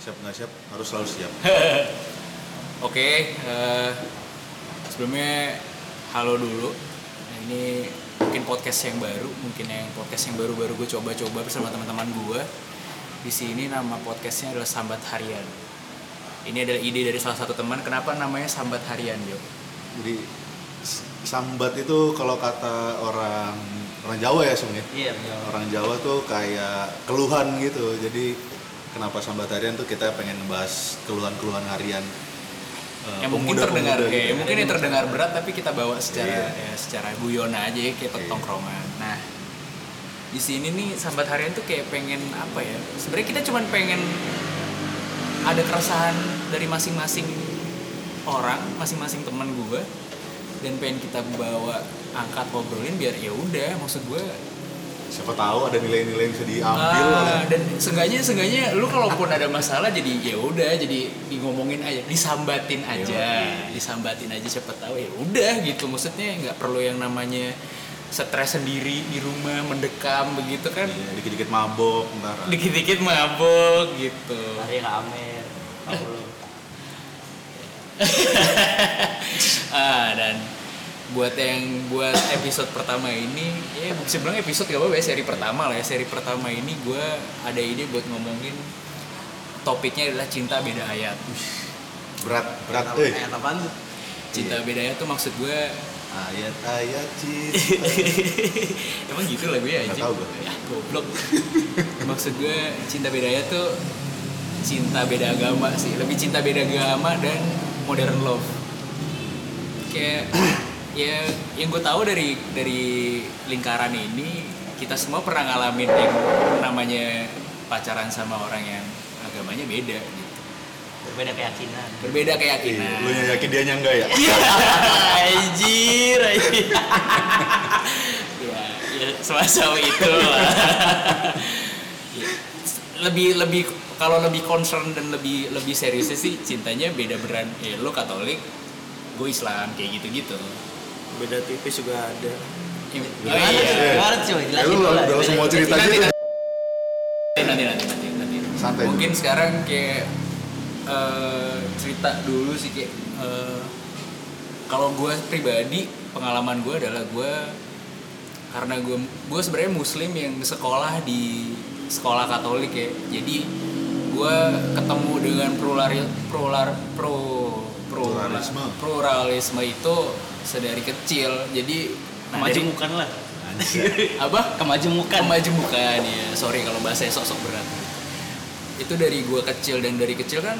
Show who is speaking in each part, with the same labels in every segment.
Speaker 1: siap nggak siap harus selalu siap
Speaker 2: Oke, eh, sebelumnya halo dulu. Nah, ini mungkin podcast yang baru, mungkin yang podcast yang baru-baru gue coba-coba bersama teman-teman gue. Di sini nama podcastnya adalah Sambat Harian. Ini adalah ide dari salah satu teman. Kenapa namanya Sambat Harian, Jo?
Speaker 1: jadi sambat itu kalau kata orang orang Jawa ya sebenarnya
Speaker 3: Iya,
Speaker 1: orang Jawa tuh kayak keluhan gitu jadi kenapa sambat harian tuh kita pengen ngebahas keluhan-keluhan harian eh,
Speaker 2: yang mungkin terdengar,
Speaker 1: gitu.
Speaker 2: ya, mungkin yang terdengar berat tapi kita bawa secara
Speaker 1: Iya.
Speaker 2: ya, secara guyon aja ya, kayak
Speaker 1: Iya.
Speaker 2: tongkrongan. Nah, di sini nih sambat harian tuh kayak pengen apa ya? Sebenarnya kita cuman pengen ada keresahan dari masing-masing orang, masing-masing teman gue dan pengen kita bawa angkat ngobrolin biar ya udah maksud gue
Speaker 1: siapa tahu ada nilai-nilai yang bisa diambil
Speaker 2: Ah,
Speaker 1: oleh-
Speaker 2: dan seenggaknya seenggaknya lu kalaupun ada masalah jadi ya udah jadi di ngomongin aja disambatin aja disambatin aja siapa tahu ya udah gitu maksudnya nggak perlu yang namanya stres sendiri di rumah mendekam begitu kan
Speaker 1: Iya, dikit-dikit mabok ntar
Speaker 2: dikit-dikit mabok gitu
Speaker 3: Hari ke Amer. Paulo.
Speaker 2: ah dan buat yang buat episode pertama ini ya bisa bilang episode gak apa-apa ya seri pertama lah ya. Seri pertama ini gue ada ide buat ngomongin topiknya adalah cinta beda ayat
Speaker 1: berat berat
Speaker 3: Ayat-
Speaker 1: eh.
Speaker 3: Ayat apaan tuh?
Speaker 2: cinta beda ayat tuh maksud gue
Speaker 1: ayat-ayat cinta.
Speaker 2: Emang gitu lah gue ya
Speaker 1: Nggak
Speaker 2: anjing?
Speaker 1: tahu gue.
Speaker 2: ya goblok. Maksud gue cinta beda ayat tuh cinta beda agama sih. Lebih cinta beda agama dan modern love. Kayak ya yang gue tahu dari dari lingkaran ini kita semua pernah ngalamin yang namanya pacaran sama orang yang agamanya beda gitu
Speaker 3: Berbeda keyakinan.
Speaker 2: berbeda
Speaker 1: Iya,
Speaker 2: keyakinan
Speaker 1: lu yang yakin dia enggak ya
Speaker 2: Iya, anjir, anjir. ya, ya semacam itu lah. Ya, lebih lebih kalau lebih concern dan lebih lebih seriusnya sih cintanya beda beran. Ya lo Katolik, gue Islam kayak gitu-gitu.
Speaker 4: Beda tipis juga ada
Speaker 2: Ya,
Speaker 3: Gimana
Speaker 2: oh iya.
Speaker 3: tuh? Gimana tuh coba
Speaker 1: Ya,
Speaker 3: jelasin
Speaker 1: lu
Speaker 3: dulu lah.
Speaker 1: udah langsung mau cerita
Speaker 2: Nanti,
Speaker 1: gitu
Speaker 2: nanti, nanti, nanti, nanti.
Speaker 1: Santai
Speaker 2: Mungkin sekarang kayak eh, cerita dulu sih kayak eh, kalau gue pribadi pengalaman gue adalah gue karena gue gue sebenarnya muslim yang sekolah di sekolah Katolik ya jadi gue ketemu dengan plurali plural pro pro
Speaker 1: Pluralisme.
Speaker 2: pluralisme itu sedari kecil jadi nah,
Speaker 3: Kemajemukan lah.
Speaker 2: apa
Speaker 3: Kemajemukan.
Speaker 2: kemajemukan ya sorry kalau bahasa sok-sok berat itu dari gua kecil dan dari kecil kan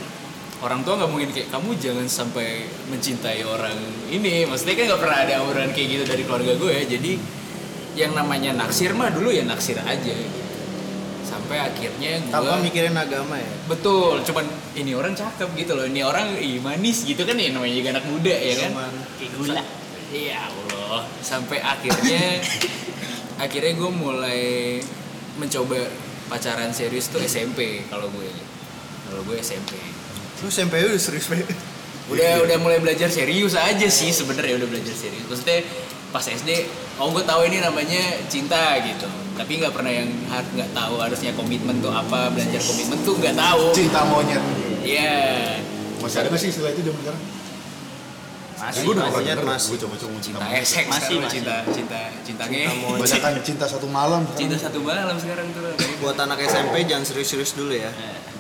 Speaker 2: orang tua nggak mungkin kayak kamu jangan sampai mencintai orang ini maksudnya kan nggak pernah ada auran kayak gitu dari keluarga gue ya jadi yang namanya naksir mah dulu ya naksir aja gitu. Sampai akhirnya
Speaker 4: tanpa
Speaker 2: gua
Speaker 4: mikirin agama ya
Speaker 2: betul cuman ini orang cakep gitu loh ini orang ih, manis gitu kan ya namanya juga anak muda ya kan
Speaker 3: Kayak gula.
Speaker 2: Iya Allah. Sampai akhirnya akhirnya gue mulai mencoba pacaran serius tuh SMP kalau gue. Kalau gue SMP.
Speaker 4: lu SMP udah serius banget
Speaker 2: Udah udah mulai belajar serius aja sih sebenarnya udah belajar serius. Maksudnya pas SD, oh gue tahu ini namanya cinta gitu. Tapi nggak pernah yang har- nggak tahu harusnya komitmen tuh apa, belajar komitmen tuh nggak tahu.
Speaker 1: cinta monyet
Speaker 2: Iya.
Speaker 1: masih ada nggak sih istilah itu zaman sekarang
Speaker 3: Masih,
Speaker 1: gue udah denger,
Speaker 4: masih.
Speaker 1: gue coba-coba
Speaker 2: Cinta
Speaker 1: cinta
Speaker 2: esek
Speaker 3: Masih, masih.
Speaker 2: cinta cinta cinta nge.
Speaker 4: Cinta
Speaker 1: satu malam
Speaker 2: Cinta satu malam sekarang tuh.
Speaker 4: buat anak SMP jangan serius-serius dulu ya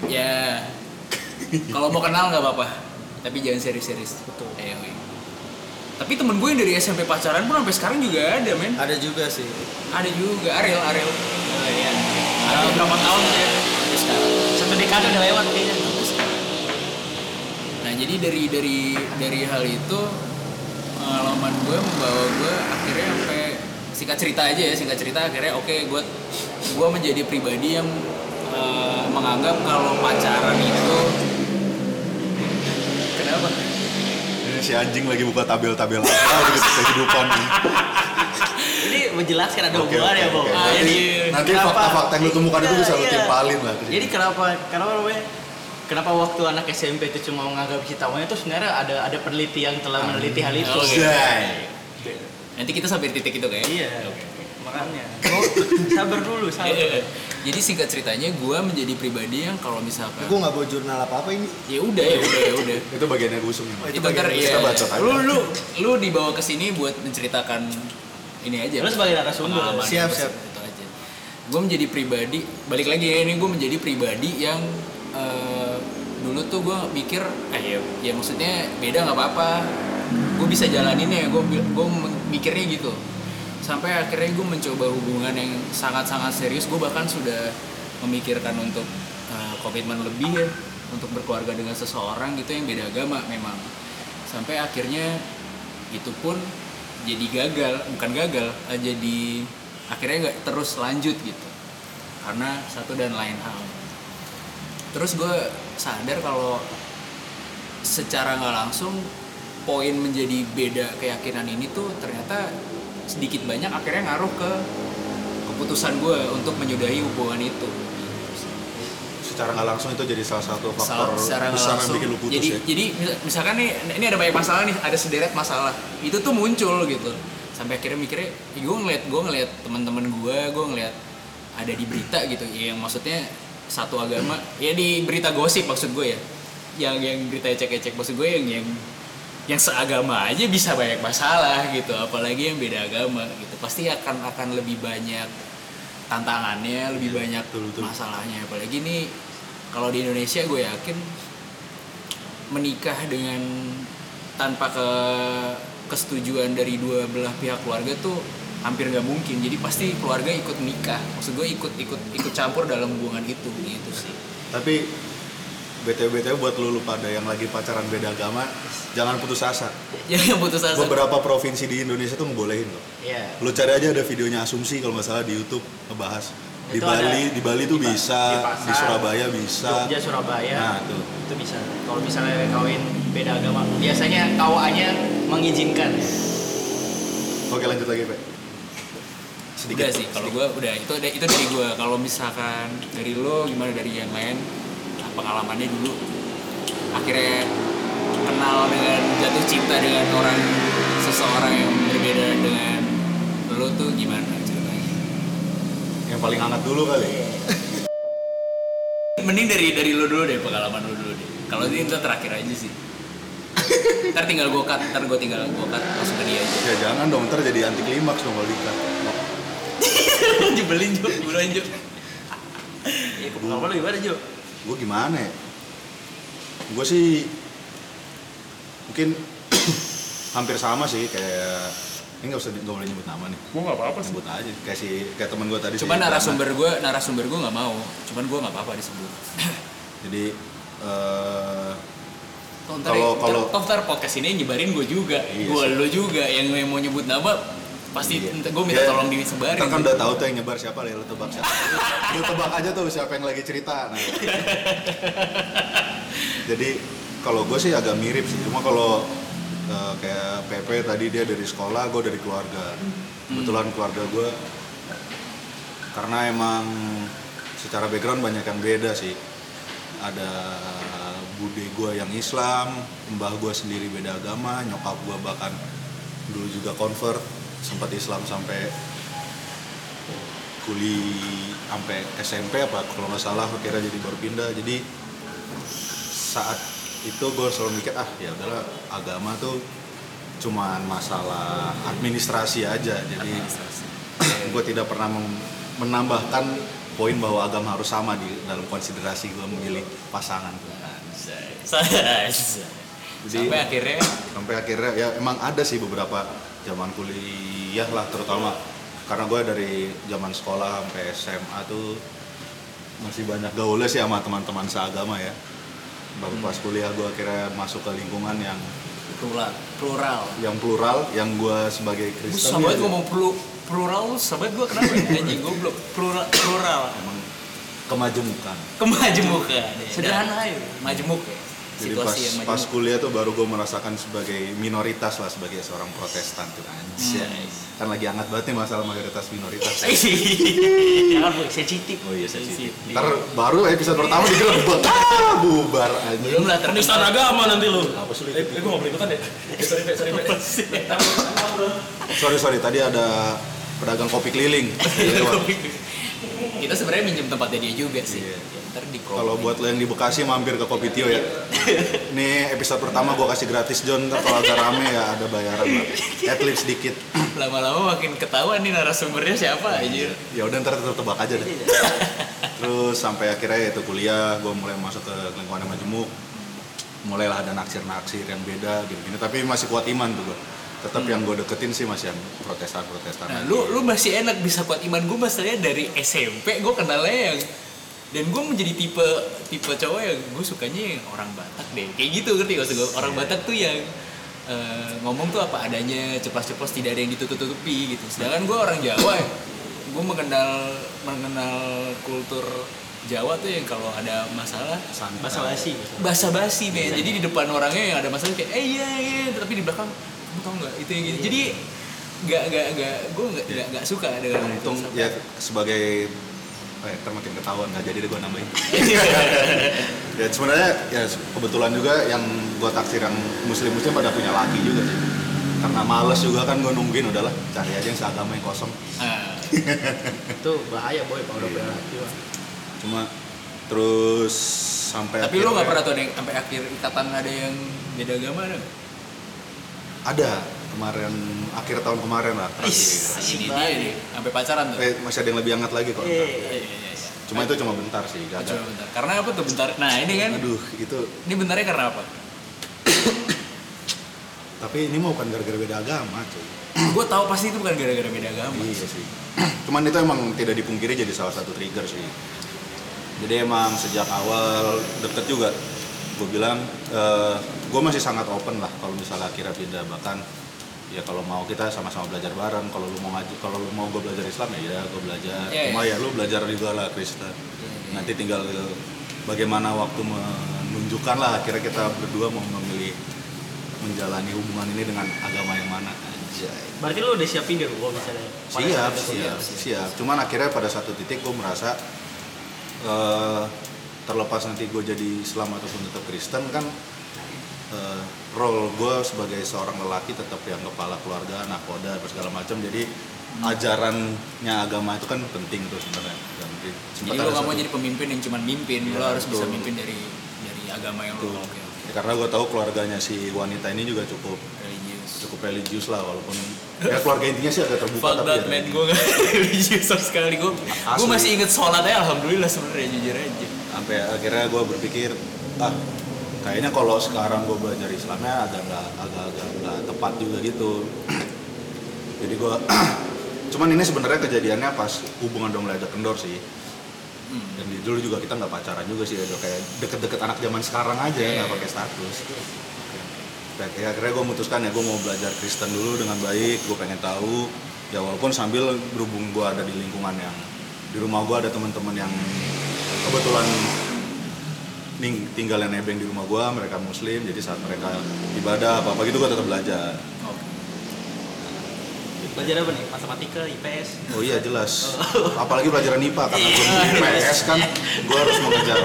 Speaker 2: Ya, kalau mau kenal nggak apa-apa, tapi jangan serius-serius.
Speaker 4: Betul.
Speaker 2: Ayo. Tapi temen gue yang dari SMP pacaran pun sampai sekarang juga ada, men.
Speaker 4: ada juga sih
Speaker 2: Ada juga, Ariel, Ariel.
Speaker 3: Oh, iya. Ada berapa tahun ya? Satu dekade udah lewat kayaknya.
Speaker 2: Nah, jadi dari dari dari hal itu pengalaman gue membawa gue akhirnya sampai singkat cerita aja ya singkat cerita akhirnya oke gue gue menjadi pribadi yang eh, menganggap kalau pacaran itu kenapa
Speaker 1: si anjing lagi buka tabel-tabel apa gitu kehidupan ini.
Speaker 3: Ini menjelaskan ada hubungan ya,
Speaker 1: oke,
Speaker 3: Bang.
Speaker 1: oke.
Speaker 3: Ah,
Speaker 1: Nanti-
Speaker 3: jadi
Speaker 1: nanti fakta-fakta yang lu temukan itu bisa lu
Speaker 3: Iya,
Speaker 1: timpalin lah.
Speaker 3: Jadi kenapa kenapa namanya Kenapa waktu anak SMP itu cuma menganggap cinta monyet itu sebenarnya ada ada peneliti yang telah meneliti hal itu.
Speaker 2: Oke.
Speaker 1: Zai.
Speaker 2: nanti kita sampai titik itu kayak
Speaker 3: Iya. Makanya oh, sabar dulu sabar
Speaker 2: Eh, Jadi singkat ceritanya gue menjadi pribadi yang kalau misalkan
Speaker 4: Gue nggak bawa jurnal apa apa ini.
Speaker 2: ya udah ya udah ya udah
Speaker 1: Itu bagiannya Gusum.
Speaker 2: itu ntar
Speaker 1: kita
Speaker 2: ya
Speaker 1: bacot aja.
Speaker 2: lu lu lu dibawa ke sini buat menceritakan ini aja
Speaker 3: Lu sebagai narasumber.
Speaker 4: Siap,
Speaker 2: Itu-
Speaker 4: siap.
Speaker 2: itu aja gue menjadi pribadi balik lagi ya ini gue menjadi pribadi yang eh, dulu tuh gue mikir eh ya, ya maksudnya beda nggak apa-apa gue bisa jalanin ya gue gue mikirnya gitu sampai akhirnya gue mencoba hubungan yang sangat-sangat serius. Gue bahkan sudah memikirkan untuk eh, komitmen lebih ya untuk berkeluarga dengan seseorang gitu yang beda agama memang. Sampai akhirnya itu pun jadi gagal bukan gagal eh, jadi akhirnya nggak terus lanjut gitu. Karena satu dan lain hal. Terus gue sadar kalau secara nggak langsung poin menjadi beda keyakinan ini tuh ternyata sedikit banyak akhirnya ngaruh ke keputusan gue untuk menyudahi hubungan itu.
Speaker 1: Secara nggak langsung itu jadi salah satu faktor
Speaker 2: secara
Speaker 1: besar yang bikin lu putus
Speaker 2: jadi
Speaker 1: ya.
Speaker 2: jadi mis- misalkan nih ini ada banyak masalah nih ada sederet masalah. Itu tuh muncul gitu. Sampai akhirnya mikirnya gue ngeliat gue ngeliat teman-teman gue gue ngeliat ada di berita gitu. Ya, yang maksudnya satu agama ya di berita gosip maksud gue ya. Yang yang berita ecek-ecek maksud gue yang yang yang seagama aja bisa banyak masalah gitu apalagi yang beda agama gitu. Pasti akan akan lebih banyak tantangannya lebih banyak
Speaker 1: betul, betul.
Speaker 2: masalahnya. Apalagi nih kalau di Indonesia gue yakin menikah dengan tanpa ke kesetujuan dari dua belah pihak keluarga tuh hampir nggak mungkin. Jadi pasti keluarga ikut nikah. Maksud gue ikut ikut ikut campur dalam hubungan itu gitu sih.
Speaker 1: Tapi BTW BTW buat lu, lu pada yang lagi pacaran beda agama, jangan putus asa.
Speaker 2: yang putus asa
Speaker 1: Beberapa provinsi di Indonesia tuh ngebolehin loh.
Speaker 3: Iya.
Speaker 1: Lu cari aja ada videonya Asumsi kalau nggak salah di YouTube ngebahas. Di
Speaker 3: Itu
Speaker 1: Bali,
Speaker 3: ada
Speaker 1: di Bali tuh
Speaker 3: di
Speaker 1: bisa,
Speaker 3: di
Speaker 1: di, Surabaya bisa.
Speaker 3: Jogja Surabaya
Speaker 1: Nah, tuh.
Speaker 3: itu bisa kalau misalnya kawin beda agama biasanya KUA-nya mengizinkan
Speaker 1: Oke lanjut lagi, Pak.
Speaker 2: udah sih kalau gue udah itu itu dari gue kalau misalkan dari lo gimana dari yang lain pengalamannya dulu. Akhirnya kenal dengan jatuh cinta dengan orang seseorang yang berbeda dengan lo tuh gimana ceritanya?
Speaker 1: Yang paling hangat dulu kali.
Speaker 2: mending dari dari lo dulu deh pengalaman lo dulu deh. Kalau ini ntar terakhir aja sih. Ntar tinggal gue cut ntar gue tinggal gue cut langsung ke dia aja.
Speaker 1: Ya jangan dong, ntar jadi anti klimaks dong kalau dikat.
Speaker 2: jebelin juk buruan juk
Speaker 3: ya pengalaman lu gimana?
Speaker 1: Gue gimana ya? Gue sih mungkin hampir sama sih kayak ini nggak usah nggak boleh nyebut nama nih.
Speaker 5: Gua nggak apa-apa sih.
Speaker 1: sebut aja kayak si kayak teman gue tadi
Speaker 2: cuman narasumber gue narasumber gue nggak mau. Cuman gue nggak apa-apa disebut.
Speaker 1: Jadi eh,
Speaker 2: ntar,
Speaker 1: Kalau- kalau-
Speaker 2: toh podcast ini nyebarin gue juga,
Speaker 1: Iya
Speaker 2: gue lo juga yang yang mau nyebut nama pasti
Speaker 1: Iya.
Speaker 2: gue minta
Speaker 1: Ya,
Speaker 2: tolong disebarin.
Speaker 1: ntar kan udah tahu tuh yang nyebar siapa ya lu tebak siapa. Lu tebak aja tuh siapa yang lagi cerita nah. jadi kalau gue sih agak mirip sih. Cuma kalau eh, kayak Pepe tadi dia dari sekolah gue dari keluarga. Kebetulan keluarga gue karena emang secara background banyak yang beda sih. Ada bude gue yang Islam mbah gue sendiri beda agama nyokap gue bahkan dulu juga convert sempat Islam sampai kuli sampai SMP apa kalau nggak salah akhirnya jadi baru pindah. Jadi saat itu gue selalu mikir ah ya udahlah agama tuh cuman masalah administrasi aja. Jadi gue tidak pernah menambahkan poin bahwa agama harus sama di dalam konsiderasi gue memilih pasangan. Jadi-
Speaker 2: Sampai akhirnya?
Speaker 1: sampai akhirnya ya emang ada sih beberapa zaman kuliah lah terutama karena gue dari zaman sekolah sampai SMA tuh masih banyak gaulnya sih sama teman-teman seagama ya baru pas kuliah gue akhirnya masuk ke lingkungan yang
Speaker 2: plural, plural.
Speaker 1: yang plural yang gue sebagai
Speaker 2: Gue
Speaker 1: Kristen
Speaker 2: sahabat
Speaker 1: ya,
Speaker 2: ngomong plu, plural, sahabat gue kenapa? ya? Anjing goblok. Plural, plural.
Speaker 1: emang kemajemukan
Speaker 2: Kemajemukan.
Speaker 3: Sederhana aja.
Speaker 2: Majemuk ya.
Speaker 1: Jadi pas
Speaker 2: Situasi yang
Speaker 1: pas kuliah tuh baru gue merasakan sebagai minoritas lah sebagai seorang Protestan tuh anjay kan lagi hangat banget nih masalah mayoritas minoritas
Speaker 3: Jangan bu, sensitif.
Speaker 1: Oh iya sensitif. Ntar baru episode pertama digerebek. Ah, bubar aja.
Speaker 2: Belum lah
Speaker 5: Penistaan agama nanti lu.
Speaker 1: Apa sulit?
Speaker 5: Eh, eh, gua nggak boleh ikutan ya? Eh, sorry, sorry, Pe.
Speaker 1: Sorry sorry tadi ada pedagang kopi keliling Dia lewat.
Speaker 2: Kita sebenarnya minjem tempatnya dia juga sih.
Speaker 1: Iya.
Speaker 2: Ya, ntar di
Speaker 1: kalau buat lo yang di Bekasi mampir ke Kopi Tio ya. Ini episode pertama gue kasih gratis John ntar kalau agak rame ya ada bayaran lah. At least sedikit
Speaker 2: lama-lama makin ketahuan nih narasumbernya siapa aja
Speaker 1: ya udah ntar tebak aja deh. Terus sampai akhirnya itu kuliah gue mulai masuk ke lingkungan yang majemuk. Mulailah ada naksir-naksir yang beda gini-gini. Tapi masih kuat iman tuh gue tetap yang gue deketin sih masih yang protestan-protestan
Speaker 2: Nah,
Speaker 1: aja.
Speaker 2: lu lu masih enak bisa kuat iman gue masalahnya dari SMP gue kenalnya yang dan gue menjadi tipe tipe cowok yang gue sukanya yang orang Batak deh kayak gitu ngerti gak gue orang Batak tuh yang eh, ngomong tuh apa adanya ceplos-ceplos tidak ada yang ditutup-tutupi gitu sedangkan gue orang Jawa ya gue mengenal mengenal kultur Jawa tuh yang kalau ada masalah.
Speaker 3: Bahasa basi.
Speaker 2: basa-basi men jadi di depan orangnya yang ada masalah kayak eh iya iya tapi di belakang tau nggak? Itu yang gini jadi nggak nggak nggak gue nggak nggak nggak suka dengan itu
Speaker 1: untung ya sebagai eh, ntar makin ketahuan nggak jadi deh gue nambahin. Ya sebenarnya ya kebetulan juga yang gue taksir yang muslim muslim pada punya laki juga sih. Karena males juga kan gue nungguin udahlah cari aja yang seagama yang kosong.
Speaker 2: Ah,
Speaker 3: Itu bahaya boy kalau udah punya laki.
Speaker 1: cuma terus sampai
Speaker 2: tapi lo nggak pernah tuh ada yang sampai akhir ikatan ada yang beda agama ada?
Speaker 1: Ada kemarin akhir tahun kemarin lah. Terakhir.
Speaker 2: ini dia nih sampai pacaran tuh.
Speaker 1: Eh, masih ada yang lebih hangat lagi kok
Speaker 2: Iya, iya, iya.
Speaker 1: cuma itu cuma bentar sih gagal
Speaker 2: coba bentar. Karena apa tuh bentar? Nah ini kan.
Speaker 1: Aduh itu.
Speaker 2: Ini bentarnya karena apa?
Speaker 1: Tapi ini mau bukan gara-gara beda agama cuy.
Speaker 2: Gue tahu pasti itu bukan gara-gara beda agama.
Speaker 1: Iya sih. Cuman itu emang tidak dipungkiri jadi salah satu trigger sih. Jadi emang sejak awal deket juga, gue bilang gue masih sangat open lah kalau misalnya akhirnya pindah. Bahkan ya kalau mau kita sama-sama belajar bareng. Kalau lu mau ngaji kalau lu mau gue belajar Islam ya ya gue belajar.
Speaker 2: Iya,
Speaker 1: cuma
Speaker 2: iya.
Speaker 1: ya lu belajar juga lah Kristen. Nanti tinggal bagaimana waktu menunjukkan lah akhirnya kita berdua mau memilih menjalani hubungan ini dengan agama yang mana. Aja
Speaker 3: Berarti lu udah siapin deh gua misalnya.
Speaker 1: siap
Speaker 3: saat itu.
Speaker 1: siap siap cuman akhirnya pada satu titik gue merasa eh, terlepas nanti gue jadi Islam ataupun tetap Kristen kan eh, role gue sebagai seorang lelaki tetap yang kepala keluarga nakoda apa segala macam. Jadi ajarannya agama itu kan penting tuh sebenarnya. Dan
Speaker 2: jadi lo nggak mau jadi pemimpin yang cuma mimpin lo
Speaker 1: Iya,
Speaker 2: harus bisa
Speaker 1: betul.
Speaker 2: mimpin dari dari agama yang
Speaker 1: Betul.
Speaker 2: lo oke.
Speaker 1: Ya, karena gue tahu keluarganya si wanita ini juga cukup
Speaker 2: religius.
Speaker 1: cukup religius lah walaupun ya keluarga intinya sih agak terbuka
Speaker 2: Fuck
Speaker 1: tapi
Speaker 2: that
Speaker 1: ya,
Speaker 2: man, gue gak religius sama sekali. Gue gue masih inget sholat aja alhamdulillah sebenarnya jujur aja
Speaker 1: sampai akhirnya gue berpikir ah kayaknya kalau sekarang gue belajar Islamnya agak nggak agak agak nggak tepat juga gitu. Jadi gue cuman ini sebenarnya kejadiannya pas hubungan mulai agak kendor sih.
Speaker 2: Hmm.
Speaker 1: dan di- dulu juga kita nggak pacaran juga sih udah kayak deket-deket anak zaman sekarang aja nggak pakai status. Dan ya, akhirnya gue memutuskan ya gue mau belajar Kristen dulu dengan baik gue pengen tahu. Ya walaupun sambil berhubung gue ada di lingkungan yang di rumah gue ada teman-teman yang kebetulan ning- tinggal yang nebeng di rumah gue mereka muslim jadi saat mereka ibadah apa apa gitu gue tetap belajar.
Speaker 3: Belajar apa nih? Matematika, IPS.
Speaker 1: oh iya jelas. Apalagi pelajaran IPA karena gue IPS kan gue harus mengejar.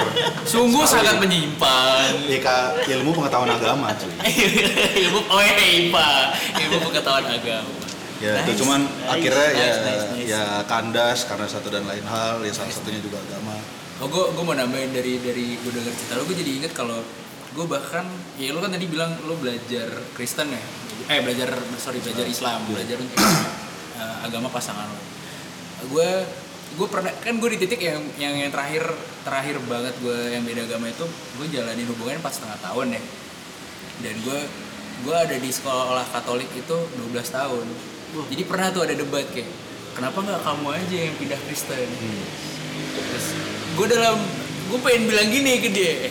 Speaker 2: Sungguh
Speaker 1: Sekali.
Speaker 2: sangat menyimpan
Speaker 1: IK ilmu pengetahuan agama cuy.
Speaker 2: Ilmu, oh ya IPA Ilmu pengetahuan agama.
Speaker 1: Ya
Speaker 2: Nice,
Speaker 1: itu cuman
Speaker 2: nice,
Speaker 1: akhirnya ya
Speaker 2: nice, nice, nice.
Speaker 1: ya kandas karena satu dan lain hal ya salah satunya juga agama
Speaker 2: Oh gue gue mau nambahin dari dari gue denger cerita lo gue jadi inget kalau gue bahkan ya lo kan tadi bilang lo belajar Kristen ya? Eh belajar sorry belajar Islam belajar untuk eh, agama pasangan lo gue gue pernah kan gue di titik yang yang yang terakhir terakhir banget gue yang beda agama itu gue jalanin hubungan empat setengah tahun ya dan gue gue ada di sekolah Katolik itu 12 tahun. Jadi pernah tuh ada debat kayak kenapa nggak kamu aja yang pindah Kristen? Terus gue dalam gue pengen bilang gini ke dia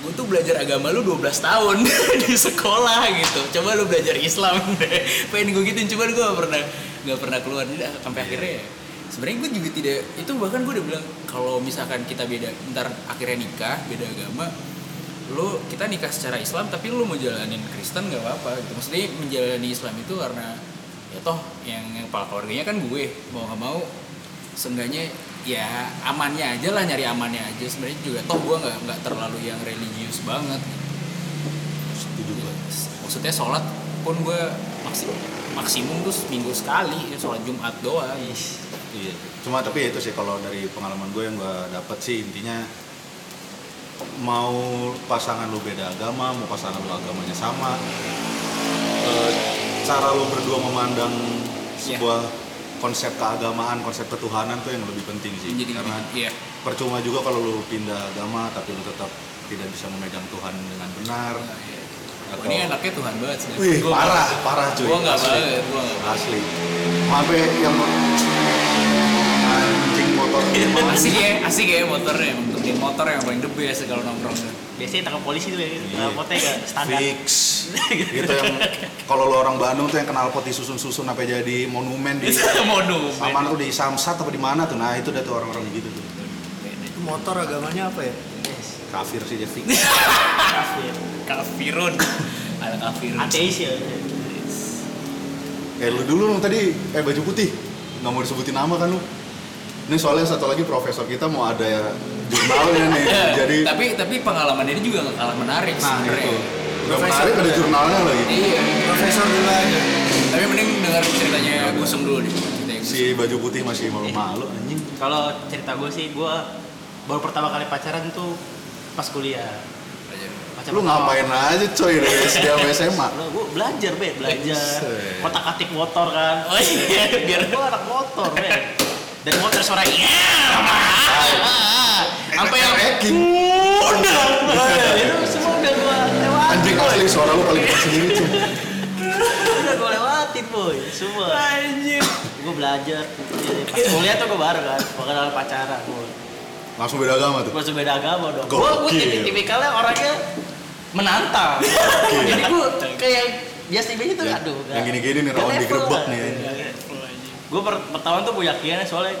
Speaker 2: gue tuh belajar agama lu 12 tahun di sekolah gitu. Coba lu belajar Islam. Pengen gue gituin cuman gue gak pernah nggak pernah keluar. Jadi sampai akhirnya ya sebenarnya gue juga tidak itu bahkan gue udah bilang kalau misalkan kita beda ntar akhirnya nikah beda agama lu kita nikah secara Islam tapi lu mau jalanin Kristen nggak apa-apa gitu. Maksudnya menjalani Islam itu karena ya toh yang yang kepala keluarganya kan gue mau nggak mau seenggaknya ya amannya aja lah nyari amannya aja sebenarnya juga toh gue nggak nggak terlalu yang religius banget
Speaker 1: setuju gue
Speaker 2: maksudnya sholat pun gue masih maksimum tuh seminggu sekali sholat Jumat doang.
Speaker 1: Iya. Cuma tapi itu sih kalau dari pengalaman gue yang gue dapet sih intinya mau pasangan lu beda agama, mau pasangan lu agamanya sama, eh, cara lu berdua memandang sebuah konsep keagamaan, konsep ketuhanan tuh yang lebih penting sih.
Speaker 2: Jadi
Speaker 1: Karena
Speaker 2: iya.
Speaker 1: percuma juga kalau lu pindah agama tapi lu tetap tidak bisa memegang Tuhan dengan benar.
Speaker 2: Oh, ini anaknya Tuhan banget sih.
Speaker 1: Wih,
Speaker 2: Gua-
Speaker 1: parah, parah cuy.
Speaker 2: Gua nggak
Speaker 1: Asli.
Speaker 2: banget, gua nggak banget.
Speaker 1: Asli. Sampai yang anjing motor
Speaker 2: Asik ya, asik ya motornya. Emang motor yang paling the best kalau nongkrong.
Speaker 3: Biasanya tangkap polisi tuh ya,
Speaker 1: Iya.
Speaker 3: rapotnya gak standar.
Speaker 1: fix gitu yang kalau lo orang Bandung tuh yang kenal pot disusun-susun sampai jadi monumen di
Speaker 2: Monumen.
Speaker 1: sama tuh di Samsat apa di mana tuh nah itu udah tuh orang-orang gitu tuh
Speaker 4: Itu motor agamanya apa ya?
Speaker 1: kafir sih dia fix
Speaker 3: Kafir.
Speaker 2: Kafirun. Ada kafirun.
Speaker 3: Ateis ya.
Speaker 1: eh lu dulu dong tadi eh baju putih nggak mau disebutin nama kan lu ini soalnya satu lagi profesor kita mau ada ya jurnalnya nih
Speaker 2: Ya,
Speaker 1: jadi
Speaker 2: tapi tapi pengalaman ini juga gak kalah menarik
Speaker 1: nah
Speaker 2: sebenarnya.
Speaker 1: itu udah
Speaker 4: Profesor
Speaker 1: menarik ada
Speaker 4: ya?
Speaker 1: jurnalnya lagi
Speaker 2: Iya.
Speaker 4: Profesor dulu aja.
Speaker 2: Tapi mending dengar ceritanya Gusem dulu deh. Gusem.
Speaker 1: si baju putih masih malu-malu anjing
Speaker 3: Kalau cerita gue sih, gue baru pertama kali pacaran tuh pas kuliah. Pacar
Speaker 1: lu ngapain aja coy dari SD sampai SMA
Speaker 3: gue belajar be, belajar.
Speaker 1: Buset.
Speaker 3: Kotak atik motor kan.
Speaker 2: Oh iya,
Speaker 3: biar gue anak motor be. Dan motor suara iya. Sampai yang
Speaker 1: Hacking.
Speaker 3: udah, itu semua udah gue lewatin.
Speaker 1: anjing asli suara lu paling keras sendiri cuy
Speaker 3: Udah gue lewatin boy, semua.
Speaker 2: Anjir.
Speaker 3: Gue belajar. Pas kuliah tuh gue baru kan, gue kenal pacaran. Boy.
Speaker 1: langsung beda agama tuh
Speaker 3: Masuk beda agama dong. Gue
Speaker 1: Gokil.
Speaker 3: gue tipikalnya orangnya menantang. Jadi gue kayak biasa biasa tuh
Speaker 1: Ya,
Speaker 3: aduh.
Speaker 1: yang gini-gini nih, rawan digerebek nih,
Speaker 3: Gue pertama tuh punya keyakinan soalnya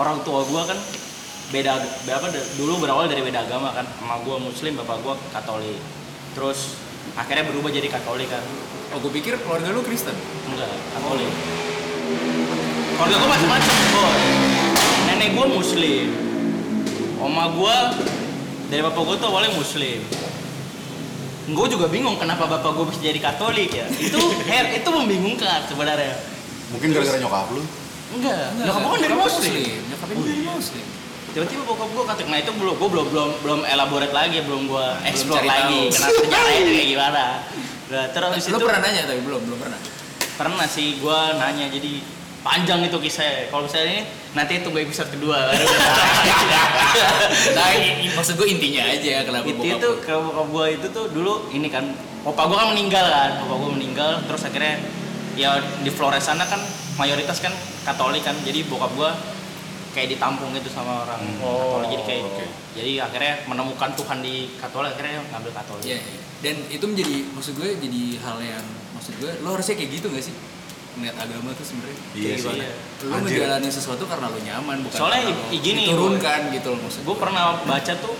Speaker 3: orang tua gue kan beda berapa dulu berawal dari beda agama kan. Sama gue muslim bapak gue katolik. Terus akhirnya berubah jadi katolik kan.
Speaker 2: Oh, gue pikir keluarga lu Kristen.
Speaker 3: enggak katolik. Keluarga gue macam-macam boy. Nenek gue muslim. Oma gue dari bapak gue tuh awalnya muslim. Gue juga bingung kenapa bapak gue bisa jadi katolik ya. Itu her itu membingungkan sebenarnya
Speaker 1: mungkin gara-gara nyokap lu?
Speaker 3: Enggak nyokap gue kan dari muslim.
Speaker 2: Nyokapnya dari muslim.
Speaker 3: tiba-tiba bokap gue kata nah itu belum gue belum belum belum elaborate lagi belum gue explore lagi kenapa sejarahnya itu kayak gimana. Nah, terus habis
Speaker 2: Lu
Speaker 3: itu
Speaker 2: pernah nanya tapi belum, belum pernah.
Speaker 3: pernah sih gue nanya jadi panjang itu kisahnya. Kalau misalnya ini nanti itu gue episode kedua baru
Speaker 2: Nah, maksud gue intinya aja kenapa
Speaker 3: itu
Speaker 2: bokap
Speaker 3: itu
Speaker 2: lu-
Speaker 3: kalau bokap gue itu tuh dulu ini kan opa gue kan meninggal kan opa gue meninggal terus akhirnya ya di Flores sana kan mayoritas kan Katolik kan jadi bokap gue kayak ditampung gitu sama orang
Speaker 2: Oh,
Speaker 3: Katolik jadi kayak
Speaker 1: oke.
Speaker 3: jadi akhirnya menemukan Tuhan di Katolik akhirnya ngambil Katolik
Speaker 2: Iya, iya. dan itu menjadi maksud gue jadi hal yang maksud gue lo harusnya kayak gitu gak sih ngeliat agama tuh sebenarnya
Speaker 1: Iya
Speaker 2: Kayak
Speaker 1: sih.
Speaker 2: gimana? lo
Speaker 1: Anjir.
Speaker 2: menjalani sesuatu karena lo nyaman bukan
Speaker 3: Soalnya
Speaker 2: karena
Speaker 3: gini,
Speaker 2: diturunkan gitu loh maksud
Speaker 3: gue pernah baca tuh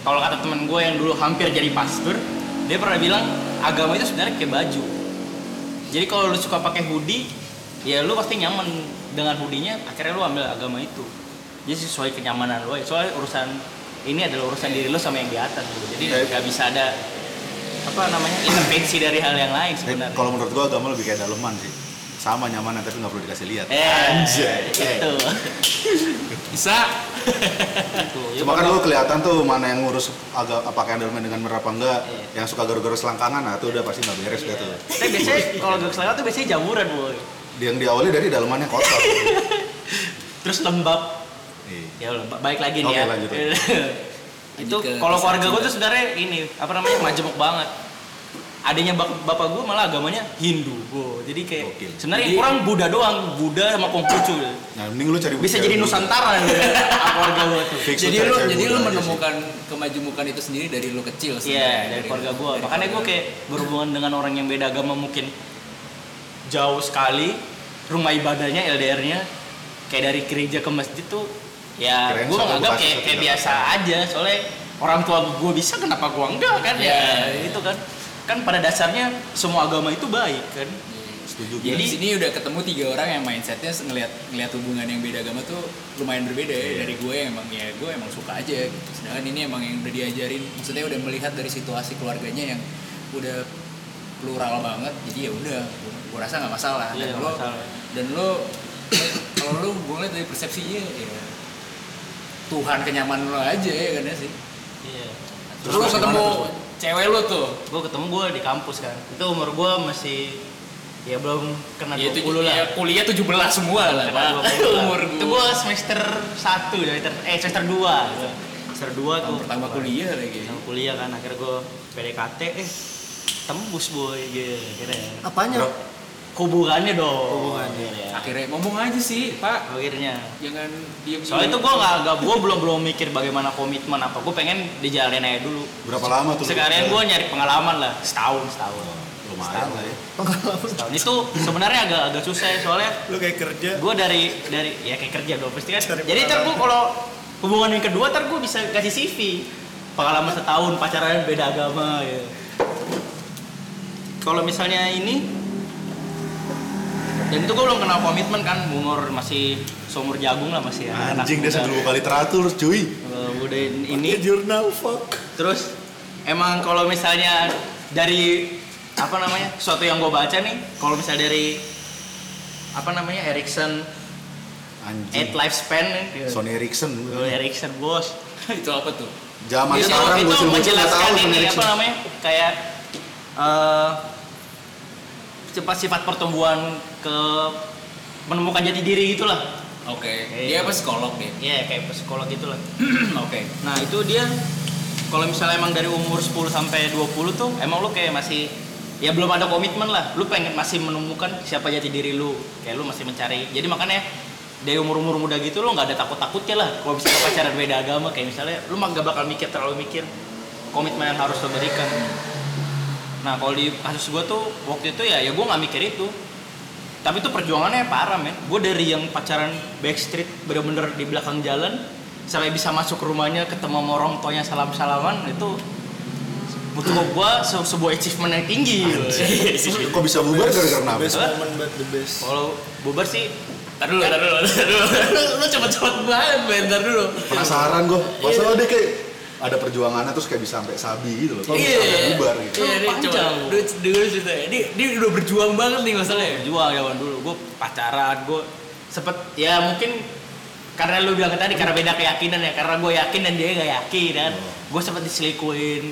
Speaker 3: kalau kata temen gue yang dulu hampir jadi pastor dia pernah bilang agama itu sebenarnya kayak baju jadi kalau lu suka pakai hoodie ya lu pasti nyaman dengan hoodie-nya akhirnya lu ambil agama itu. Jadi sesuai kenyamanan lu aja. soalnya urusan ini adalah urusan diri lu sama yang di atas gitu. Jadi nggak bisa ada apa namanya intervensi dari hal yang lain sebenarnya.
Speaker 1: Kalau menurut gua agama lebih kayak daleman sih sama nyaman tapi nggak perlu dikasih lihat.
Speaker 3: Eh
Speaker 1: Anjay.
Speaker 3: itu
Speaker 2: bisa.
Speaker 3: Tuh, ya
Speaker 1: Cuma kan lu kelihatan tuh mana yang ngurus agak apakah daleman dengan benar apa enggak
Speaker 3: Iya.
Speaker 1: yang suka garu-garu selangkangan nah itu udah pasti nggak beres dah tuh
Speaker 3: Tapi biasanya kalau gue selewat tuh biasanya jamuran boy.
Speaker 1: Yang diawali dari dalemannya kotor.
Speaker 3: Terus lembab.
Speaker 1: Iya.
Speaker 3: ya ba- baik lagi nih
Speaker 1: Oke,
Speaker 3: ya.
Speaker 1: lanjut.
Speaker 3: itu kalau keluarga gue tuh sebenarnya ini apa namanya majemuk banget adanya bap- bapak gue malah agamanya Hindu gue jadi kayak
Speaker 1: Gokil.
Speaker 3: sebenarnya kurang Buddha doang Buddha sama Konghucu
Speaker 1: nah mending lu cari
Speaker 3: bisa jadi. Nusantara gitu keluarga gue tuh
Speaker 1: Fix
Speaker 2: jadi lu jadi lu
Speaker 1: sih.
Speaker 2: menemukan kemajemukan itu sendiri dari lu kecil
Speaker 3: Iya
Speaker 2: sebenarnya.
Speaker 3: dari keluarga gue
Speaker 2: dari
Speaker 3: makanya gue kayak berhubungan dengan orang yang beda agama mungkin jauh sekali rumah ibadahnya LDR-nya kayak dari gereja ke masjid tuh ya gue nganggap kayak, kayak biasa aja soalnya orang tua gue bisa kenapa gue enggak kan ya
Speaker 2: Iya.
Speaker 3: itu kan kan pada dasarnya semua agama itu baik kan
Speaker 1: setuju
Speaker 2: Jadi di sini udah ketemu tiga orang yang mindsetnya ngelihat ngelihat hubungan yang beda agama tuh lumayan berbeda ya
Speaker 1: Iya.
Speaker 2: dari gue yang emang ya gue emang suka aja gitu. Sedangkan ini emang yang udah diajarin, maksudnya udah melihat dari situasi keluarganya yang udah plural banget jadi ya udah gue rasa nggak masalah
Speaker 3: Iya,
Speaker 2: dan lo
Speaker 3: masalah.
Speaker 2: dan lo kalau lo gue lihat dari persepsinya ya Tuhan kenyamanan lo aja ya kan ya sih
Speaker 3: iya
Speaker 2: terus lo
Speaker 1: Terus
Speaker 2: ketemu
Speaker 1: gimana tuh?
Speaker 2: Cewek lo tuh
Speaker 3: gue ketemu gue di kampus kan itu umur gue masih ya belum kena
Speaker 2: ya,
Speaker 3: 20
Speaker 2: itu,
Speaker 3: lah
Speaker 2: ya kuliah 17 semua lah
Speaker 3: Kena
Speaker 2: Pak.
Speaker 3: 20 lah.
Speaker 2: umur
Speaker 3: itu gue semester 1 semester eh semester 2 gitu. semester 2 tuh
Speaker 2: pertama kuliah lagi
Speaker 3: Tahun kuliah kan akhirnya gue PDKT eh tembus boy gitu akhirnya
Speaker 4: Apanya?
Speaker 1: Bro,
Speaker 3: hubungannya dong.
Speaker 4: Hubungannya.
Speaker 3: Akhirnya.
Speaker 2: akhirnya ngomong aja sih pak.
Speaker 3: Akhirnya.
Speaker 2: Jangan diem
Speaker 3: soalnya itu gue nggak nggak gue belum belum mikir bagaimana komitmen apa. Gue pengen dijalanin aja dulu.
Speaker 1: Berapa lama tuh?
Speaker 3: sekalian gue nyari pengalaman lah. Setahun setahun.
Speaker 1: Lumayan lah ya.
Speaker 3: setahun. Itu sebenarnya agak agak susah ya, soalnya
Speaker 4: Lu kayak kerja.
Speaker 3: gue dari dari ya kayak kerja dong pasti kan. Jadi ntar gue kalau hubungan yang kedua ntar gue bisa kasih CV pengalaman setahun pacaran beda agama ya. Kalau misalnya ini dan itu gue belum kenal komitmen kan umur masih seumur jagung lah masih ya anak
Speaker 1: Anjing dia sambil buka literatur cuy.
Speaker 3: Eh, udah ini
Speaker 4: jurnal fuck.
Speaker 3: terus emang kalau misalnya dari apa namanya sesuatu yang gue baca nih kalau misalnya dari apa namanya Erikson
Speaker 1: Anjing.
Speaker 3: eight lifespan nih
Speaker 1: Sony Ericsson.
Speaker 3: Oh, Erikson bos
Speaker 2: itu apa tuh
Speaker 1: Zaman
Speaker 3: itu,
Speaker 1: sekarang
Speaker 3: itu
Speaker 1: nggak
Speaker 3: menjelaskan
Speaker 1: tahu Sony
Speaker 3: ini
Speaker 1: Ericsson.
Speaker 3: apa namanya kayak eh cepat sifat pertumbuhan ke menemukan jati diri gitulah
Speaker 2: oke
Speaker 3: Iya.
Speaker 2: dia apa psikolog dia
Speaker 3: Iya kayak psikolog gitulah
Speaker 2: oke
Speaker 3: Nah itu dia kalau misalnya emang dari umur 10 sampai 20 tuh emang lu kayak masih ya belum ada komitmen lah. Lu pengen masih menemukan siapa jati diri lu. Kayak lu masih mencari. Jadi makanya dari umur-umur muda gitu lu nggak ada takut-takutnya lah. Kalau misalnya pacaran beda agama kayak misalnya lu mah gak bakal mikir terlalu mikir komitmen yang harus lu berikan. Nah kalau di kasus gue tuh waktu itu ya ya gue nggak mikir itu. Tapi itu perjuangannya parah men. Gue dari yang pacaran backstreet bener-bener di belakang jalan sampai bisa masuk ke rumahnya ketemu sama orang tuanya salam salaman itu butuh gue se- sebuah achievement yang tinggi.
Speaker 1: Kok bisa bubar gara-gara kenapa?
Speaker 4: best
Speaker 3: Hah?
Speaker 4: moment but the best.
Speaker 3: Kalau bubar sih
Speaker 2: Ntar dulu, ntar dulu, ntar dulu. Lu cepet-cepet banget, Ben. Ntar dulu.
Speaker 1: Penasaran gue. Masalah dia kayak ada perjuangannya terus kayak bisa sampai sabi gitu loh. Kalau sampai bubar gitu.
Speaker 2: Iya, dia coba.
Speaker 3: Panjang.
Speaker 2: Dulu, cerita. Dia, dia udah berjuang banget nih masalahnya.
Speaker 3: jual zaman dulu gue pacaran gue sempet ya mungkin karena lu bilang tadi karena beda keyakinan ya karena gue yakin dan dia nggak yakin kan gue sempet diselingkuhin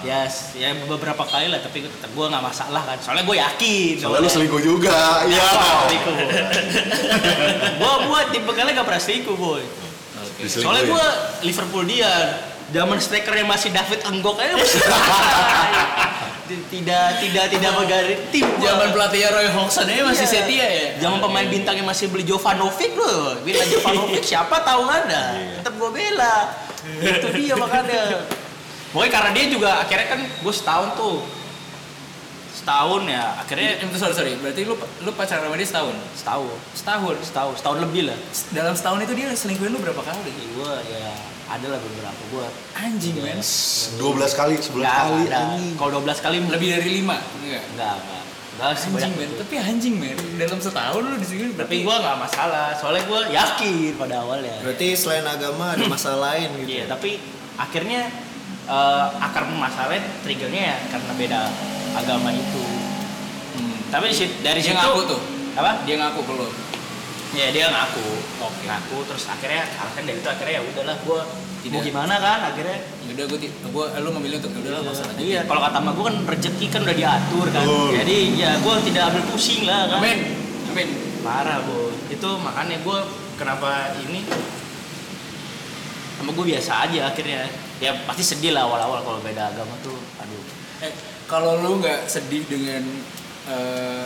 Speaker 3: ya s- ya beberapa kali lah tapi gue nggak masalah kan soalnya gue yakin
Speaker 1: Soalnya lu selingkuh juga. Iya.
Speaker 3: selingkuh gue buat tipe kali gak pernah selingkuh boy. Soalnya gue Liverpool dia zaman strikernya masih David Enggok aja masih tidak tidak tidak bergaris tim.
Speaker 2: Zaman pelatihnya Roy Hodgson aja masih
Speaker 3: Iya.
Speaker 2: setia ya.
Speaker 3: Zaman pemain bintangnya masih beli Jovanovic loh. Bila Jovanovic siapa tahu ada. Tetap gue bela. Itu dia makanya. Pokoknya karena dia juga akhirnya kan gue setahun tuh. Setahun ya akhirnya
Speaker 2: Eh, sorry, sorry. Berarti lu lu pacaran sama dia setahun?
Speaker 3: setahun.
Speaker 2: Setahun.
Speaker 3: Setahun, setahun lebih lah.
Speaker 2: Dalam setahun itu dia selingkuhin lu berapa kali?
Speaker 3: Gue ya ada lah beberapa gue.
Speaker 2: Anjing, men.
Speaker 1: 12 kali, 11
Speaker 3: Enggak,
Speaker 1: kali
Speaker 3: ada.
Speaker 1: anjing.
Speaker 3: Kalau 12 kali
Speaker 2: Lebih dari lima? Enggak.
Speaker 3: Enggak, enggak. Enggak sih
Speaker 2: Anjing,
Speaker 3: banyak.
Speaker 2: men. Tapi anjing, men. Dalam setahun lu diselingkuhin
Speaker 3: Tapi gue nggak masalah, soalnya gue yakin pada awalnya.
Speaker 4: Berarti selain agama ada masalah lain gitu.
Speaker 3: Iya, tapi akhirnya eh, akar masalahnya triggernya ya karena beda agama itu.
Speaker 2: Hmm.
Speaker 3: Tapi di sit- dari
Speaker 2: Dia
Speaker 3: situ
Speaker 2: ngaku tuh?
Speaker 3: Apa?
Speaker 2: Dia ngaku ke?
Speaker 3: Ya dia ngaku. Oke. Ngaku terus akhirnya alasan dari itu akhirnya ya udahlah gue
Speaker 2: Tidak.
Speaker 3: mau gimana kan akhirnya.
Speaker 2: Yaudah, gue, gua, lu memilih untuk yaudah lah masalahnya.
Speaker 3: Iya, kalau kata gue kan rezeki kan udah diatur kan.
Speaker 1: Betul.
Speaker 3: Jadi ya gue tidak ambil pusing lah kan.
Speaker 2: Amin. Amin.
Speaker 3: Parah bu. Itu makanya gue kenapa ini sama gue biasa aja akhirnya. Ya pasti sedih lah awal-awal kalau beda agama tuh. Aduh.
Speaker 2: Eh, kalau lu nggak sedih dengan eh,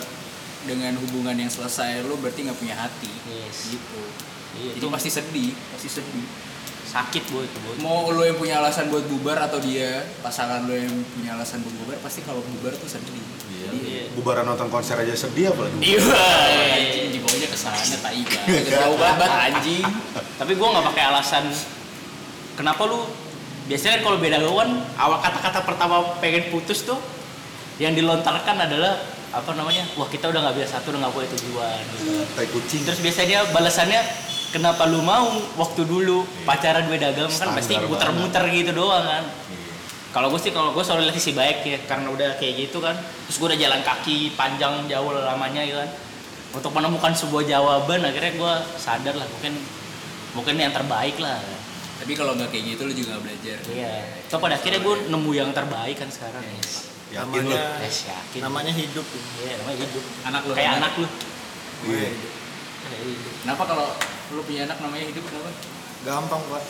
Speaker 2: dengan hubungan yang selesai, lu berarti nggak punya hati.
Speaker 3: Yes.
Speaker 2: Gitu.
Speaker 3: Iya,
Speaker 2: Itu pasti sedih, pasti sedih.
Speaker 3: sakit bu itu bu.
Speaker 2: Mau lu yang punya alasan buat bubar atau dia pasangan lu yang punya alasan buat bubar, pasti kalau bubar tuh sedih. Jadi,
Speaker 3: Iya.
Speaker 1: Bubaran nonton konser aja sedih apalagi.
Speaker 2: Iya, anjing dibawanya ke sana tai banget. Jauh banget anjing.
Speaker 3: Tapi gue nggak pakai alasan. Kenapa lu? Biasanya kalau beda kawan, awal kata-kata pertama pengen putus tuh, yang dilontarkan adalah apa namanya? Wah kita udah nggak biasa satu, udah nggak punya tujuan. Gitu.
Speaker 1: Tai kucing.
Speaker 3: Terus biasanya balasannya kenapa lu mau waktu dulu pacaran beda agama kan pasti muter-muter gitu doang kan. Kalau gue sih kalau gue selalu lihat sisi baik ya karena udah kayak gitu kan. Terus gue udah jalan kaki panjang jauh lamanya gitu kan. Untuk menemukan sebuah jawaban akhirnya gue sadar lah mungkin mungkin yang terbaik lah.
Speaker 2: Tapi kalau nggak kayak gitu lu juga belajar.
Speaker 3: Iya. So pada akhirnya gue nemu yang terbaik kan sekarang.
Speaker 1: Yakin lu?
Speaker 4: namanya
Speaker 3: Yes, yakin.
Speaker 4: namanya hidup ya.
Speaker 3: Iya, namanya hidup.
Speaker 2: Anak lu
Speaker 3: Kayak
Speaker 2: namanya-
Speaker 3: anak lu.
Speaker 1: Iya.
Speaker 2: Kenapa kalau lu punya anak namanya hidup kenapa?
Speaker 4: gampang pak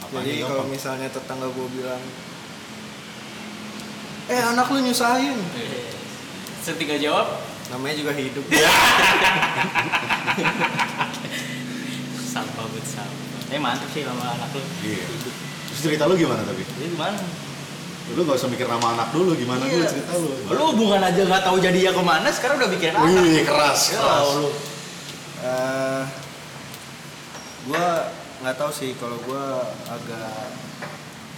Speaker 1: Apanya
Speaker 4: jadi kalau misalnya tetangga gue bilang eh anak lu nyusahin
Speaker 2: Iya. Setika jawab,
Speaker 4: namanya juga hidup
Speaker 3: Sampah buat sampah. Eh mantep sih nama anak lu.
Speaker 1: Iya. Terus cerita lu gimana tapi?
Speaker 3: Jadi gimana?
Speaker 1: Lu gak usah mikir nama anak dulu, gimana dulu cerita lu.
Speaker 3: Lu hubungan aja nggak tahu jadi ya ke mana, sekarang udah bikin anak.
Speaker 1: Wih, keras,
Speaker 3: Ya,
Speaker 1: keras.
Speaker 3: lu.
Speaker 4: Eh, gue nggak tahu sih kalau gue agak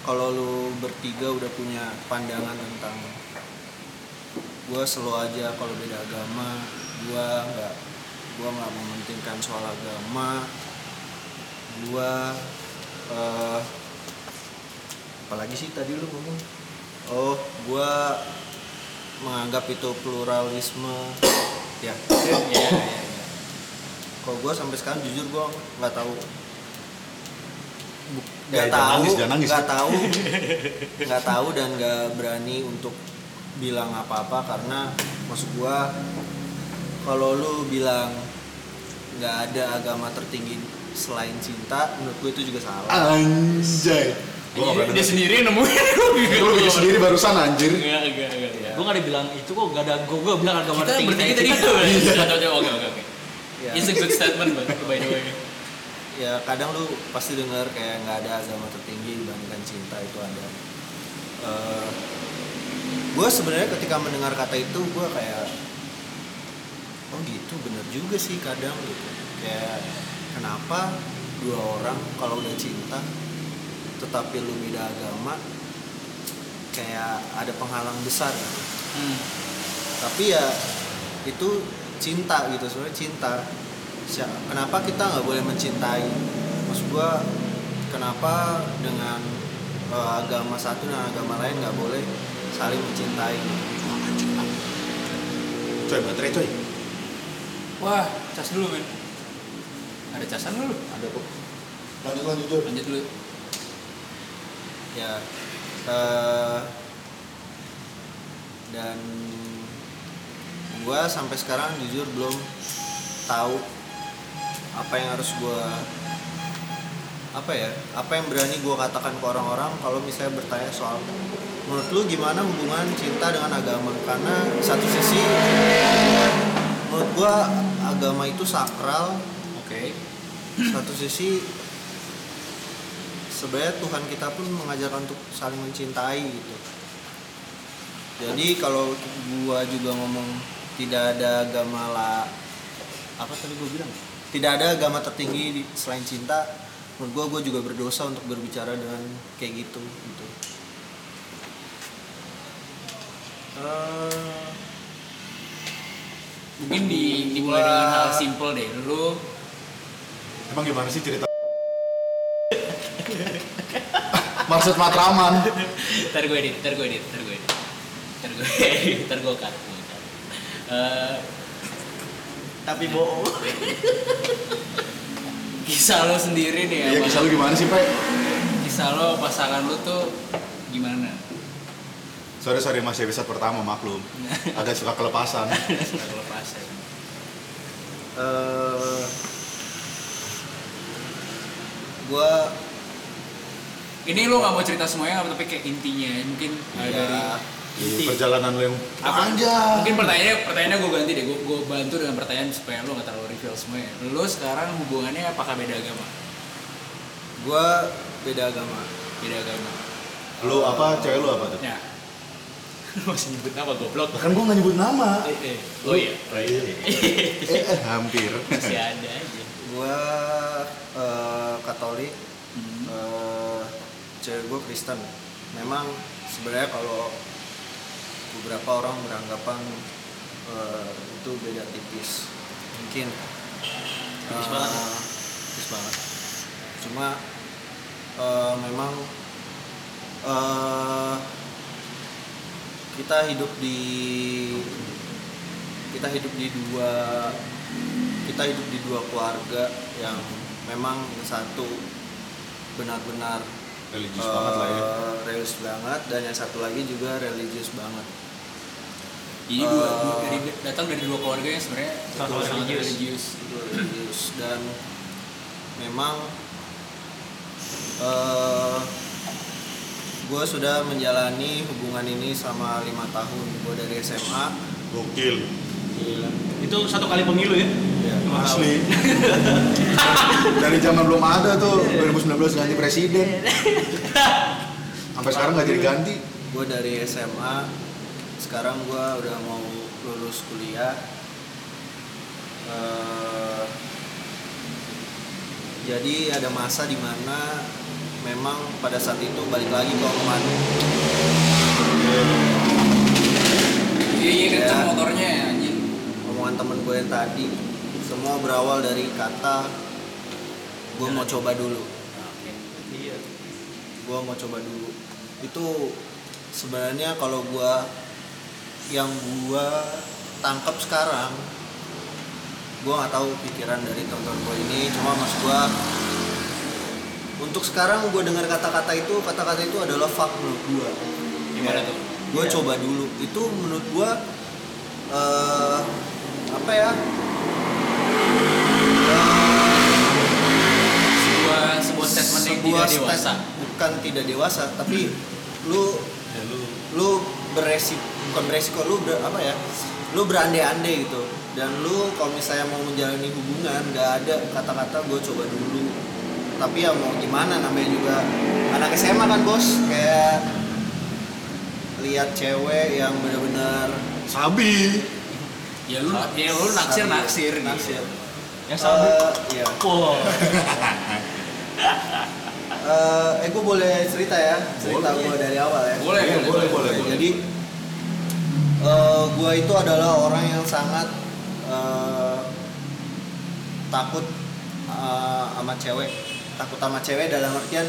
Speaker 4: kalau lu bertiga udah punya pandangan tentang gue selalu aja kalau beda agama gue nggak gue nggak mementingkan soal agama gue eh apalagi sih tadi lu ngomong? Oh gue menganggap itu pluralisme. Ya
Speaker 2: Iya, iya, iya.
Speaker 4: kalau gue sampai sekarang jujur gue nggak tahu.
Speaker 1: Ya,
Speaker 4: nggak tahu nggak tahu. Nggak tahu dan nggak berani untuk bilang apa-apa karena maksud gue kalau lu bilang nggak ada agama tertinggi selain cinta menurut gue itu juga salah
Speaker 1: Anjay. Gua gak
Speaker 2: Dia, dia sendiri nemuin
Speaker 1: Lu bikin sendiri barusan anjir.
Speaker 2: Enggak, enggak, enggak.
Speaker 3: Ya. Gue nggak dibilang itu kok gak ada gue gue bilang agama
Speaker 2: Kita
Speaker 3: tinggi
Speaker 2: bertiga tadi
Speaker 3: kita-
Speaker 2: Iya, oke, oke, oke.
Speaker 4: ya,
Speaker 2: It's a good statement, by by the way.
Speaker 4: ya kadang lu pasti dengar kayak nggak ada agama tertinggi dibandingkan cinta itu ada gue sebenarnya ketika mendengar kata itu gue kayak oh gitu bener juga sih kadang gitu kayak kenapa dua orang kalau udah cinta tetapi lu beda agama kayak ada penghalang besar gitu
Speaker 2: Hmm.
Speaker 4: tapi ya itu cinta gitu sebenarnya cinta kenapa kita nggak boleh mencintai maksud gua kenapa dengan eh, agama satu dan agama lain nggak boleh saling mencintai
Speaker 1: Coy, baterai coy.
Speaker 2: Wah, cas dulu, men. Ada casan lu?
Speaker 1: Ada kok. Lanjut lanjut coy.
Speaker 2: Lanjut dulu.
Speaker 4: ya eh, dan gua sampai sekarang jujur belum tahu apa yang harus gua apa ya apa yang berani gua katakan ke orang-orang kalau misalnya bertanya soal menurut lu gimana hubungan cinta dengan agama karena satu sisi menurut gua agama itu sakral. Satu sisi sebenarnya Tuhan kita pun mengajarkan untuk saling mencintai gitu. Jadi kalau gua juga ngomong tidak ada agama lah apa tadi gua bilang? Tidak ada agama tertinggi selain cinta menurut gua gua juga berdosa untuk berbicara dengan kayak gitu gitu. Eh,
Speaker 2: Mungkin di, dimulai dengan hal simple deh. Lu
Speaker 1: Emang gimana sih cerita? Maksud Matraman.
Speaker 2: ntar gue edit, ntar gue edit, ntar gue edit. Ntar gue edit, ntar gue cut. Eh,
Speaker 3: tapi bohong
Speaker 2: kisah lo sendiri deh
Speaker 1: Iya,
Speaker 2: sama-
Speaker 1: kisah lu gimana sih, Pak?
Speaker 2: kisah lo pasangan lo tuh gimana?
Speaker 1: Sorry sorry masih episode pertama maklum. Agak suka kelepasan.
Speaker 2: Nggak kelepasan.
Speaker 4: eh gua
Speaker 2: Ini lo nggak mau cerita semuanya, tapi kayak intinya mungkin
Speaker 4: ya,
Speaker 1: Di perjalanan lu yang
Speaker 2: Apa?
Speaker 1: panjang.
Speaker 2: Mungkin pertanyaannya, pertanyaannya gue ganti deh. Gue gue bantu dengan pertanyaan supaya lo nggak terlalu reveal semuanya. Lo sekarang hubungannya apakah beda agama?
Speaker 4: gua beda agama
Speaker 2: Beda agama.
Speaker 1: Lu apa? Cewek lu apa tuh?
Speaker 2: Ya. Masih nyebut nama goblok.
Speaker 1: Kan gua nggak nyebut nama.
Speaker 2: Eh, eh. Oh iya.
Speaker 1: Eh, eh, hampir.
Speaker 2: Masih ada
Speaker 4: gua eh, Katolik
Speaker 2: Hmm.
Speaker 4: eh, cewek gue Kristen memang sebenarnya kalau beberapa orang beranggapan eh, itu beda tipis mungkin
Speaker 3: Tipis
Speaker 4: eh,
Speaker 3: banget ya?
Speaker 4: tipis banget cuma eh, memang eh, kita hidup di kita hidup di dua kita hidup di dua keluarga yang memang yang satu benar-benar
Speaker 1: religius
Speaker 4: eh,
Speaker 1: banget lah ya
Speaker 4: religius banget dan yang satu lagi juga religius banget
Speaker 2: Jadi dua,
Speaker 4: Eh,
Speaker 2: dua- dari, datang dari dua keluarga yang sebenarnya sangat
Speaker 3: religius.
Speaker 2: religius.
Speaker 4: Dua religius dan memang eh gue sudah menjalani hubungan ini selama lima tahun gue dari SMA
Speaker 1: gokil
Speaker 3: Itu satu kali pemilu ya?
Speaker 1: Asli. Dari zaman belum ada tuh 2019 ganti presiden. Sampai sekarang nggak jadi ganti.
Speaker 4: Gue dari SMA sekarang gue udah mau lulus kuliah. Eh, jadi ada masa di mana memang pada saat itu balik lagi ke omongan
Speaker 2: Iya iya kencang
Speaker 4: Ya.
Speaker 2: motornya ya anjing.
Speaker 4: omongan temen gue yang tadi semua berawal dari kata gue mau coba dulu.
Speaker 3: Iya.
Speaker 4: gue mau coba dulu. Itu sebenarnya kalau gue yang gue tangkap sekarang gue nggak tahu pikiran dari teman-teman gue ini. Cuma mas gue untuk sekarang gue dengar kata-kata itu kata-kata itu adalah fuck menurut gue
Speaker 2: Gimana tuh?
Speaker 4: gue
Speaker 3: Iya.
Speaker 4: coba dulu. Itu menurut gue eh apa ya
Speaker 2: Sebuah sebuah statement yang
Speaker 4: sebuah
Speaker 2: tidak dewasa.
Speaker 4: bukan tidak dewasa tapi lu lu. beresiko bukan beresiko lu ber, apa ya? Lu berandai-andai gitu. Dan lu kalau misalnya mau menjalani hubungan nggak ada kata-kata gue coba dulu. Tapi ya mau gimana? Namanya juga anak SMA kan bos? Kayak lihat cewek yang benar-benar
Speaker 1: sabi
Speaker 2: Ya lu ya lu naksir naksir gitu.
Speaker 4: naksir
Speaker 3: Yang sabu.
Speaker 4: Eh, iya.
Speaker 3: Wow.
Speaker 4: Eh, eh gue boleh cerita ya cerita gue dari awal ya
Speaker 2: Boleh,
Speaker 1: Iya,
Speaker 2: boleh,
Speaker 1: boleh, boleh, boleh.
Speaker 4: jadi eh gue itu adalah orang yang sangat eh, takut eh, sama cewek takut sama cewek dalam artian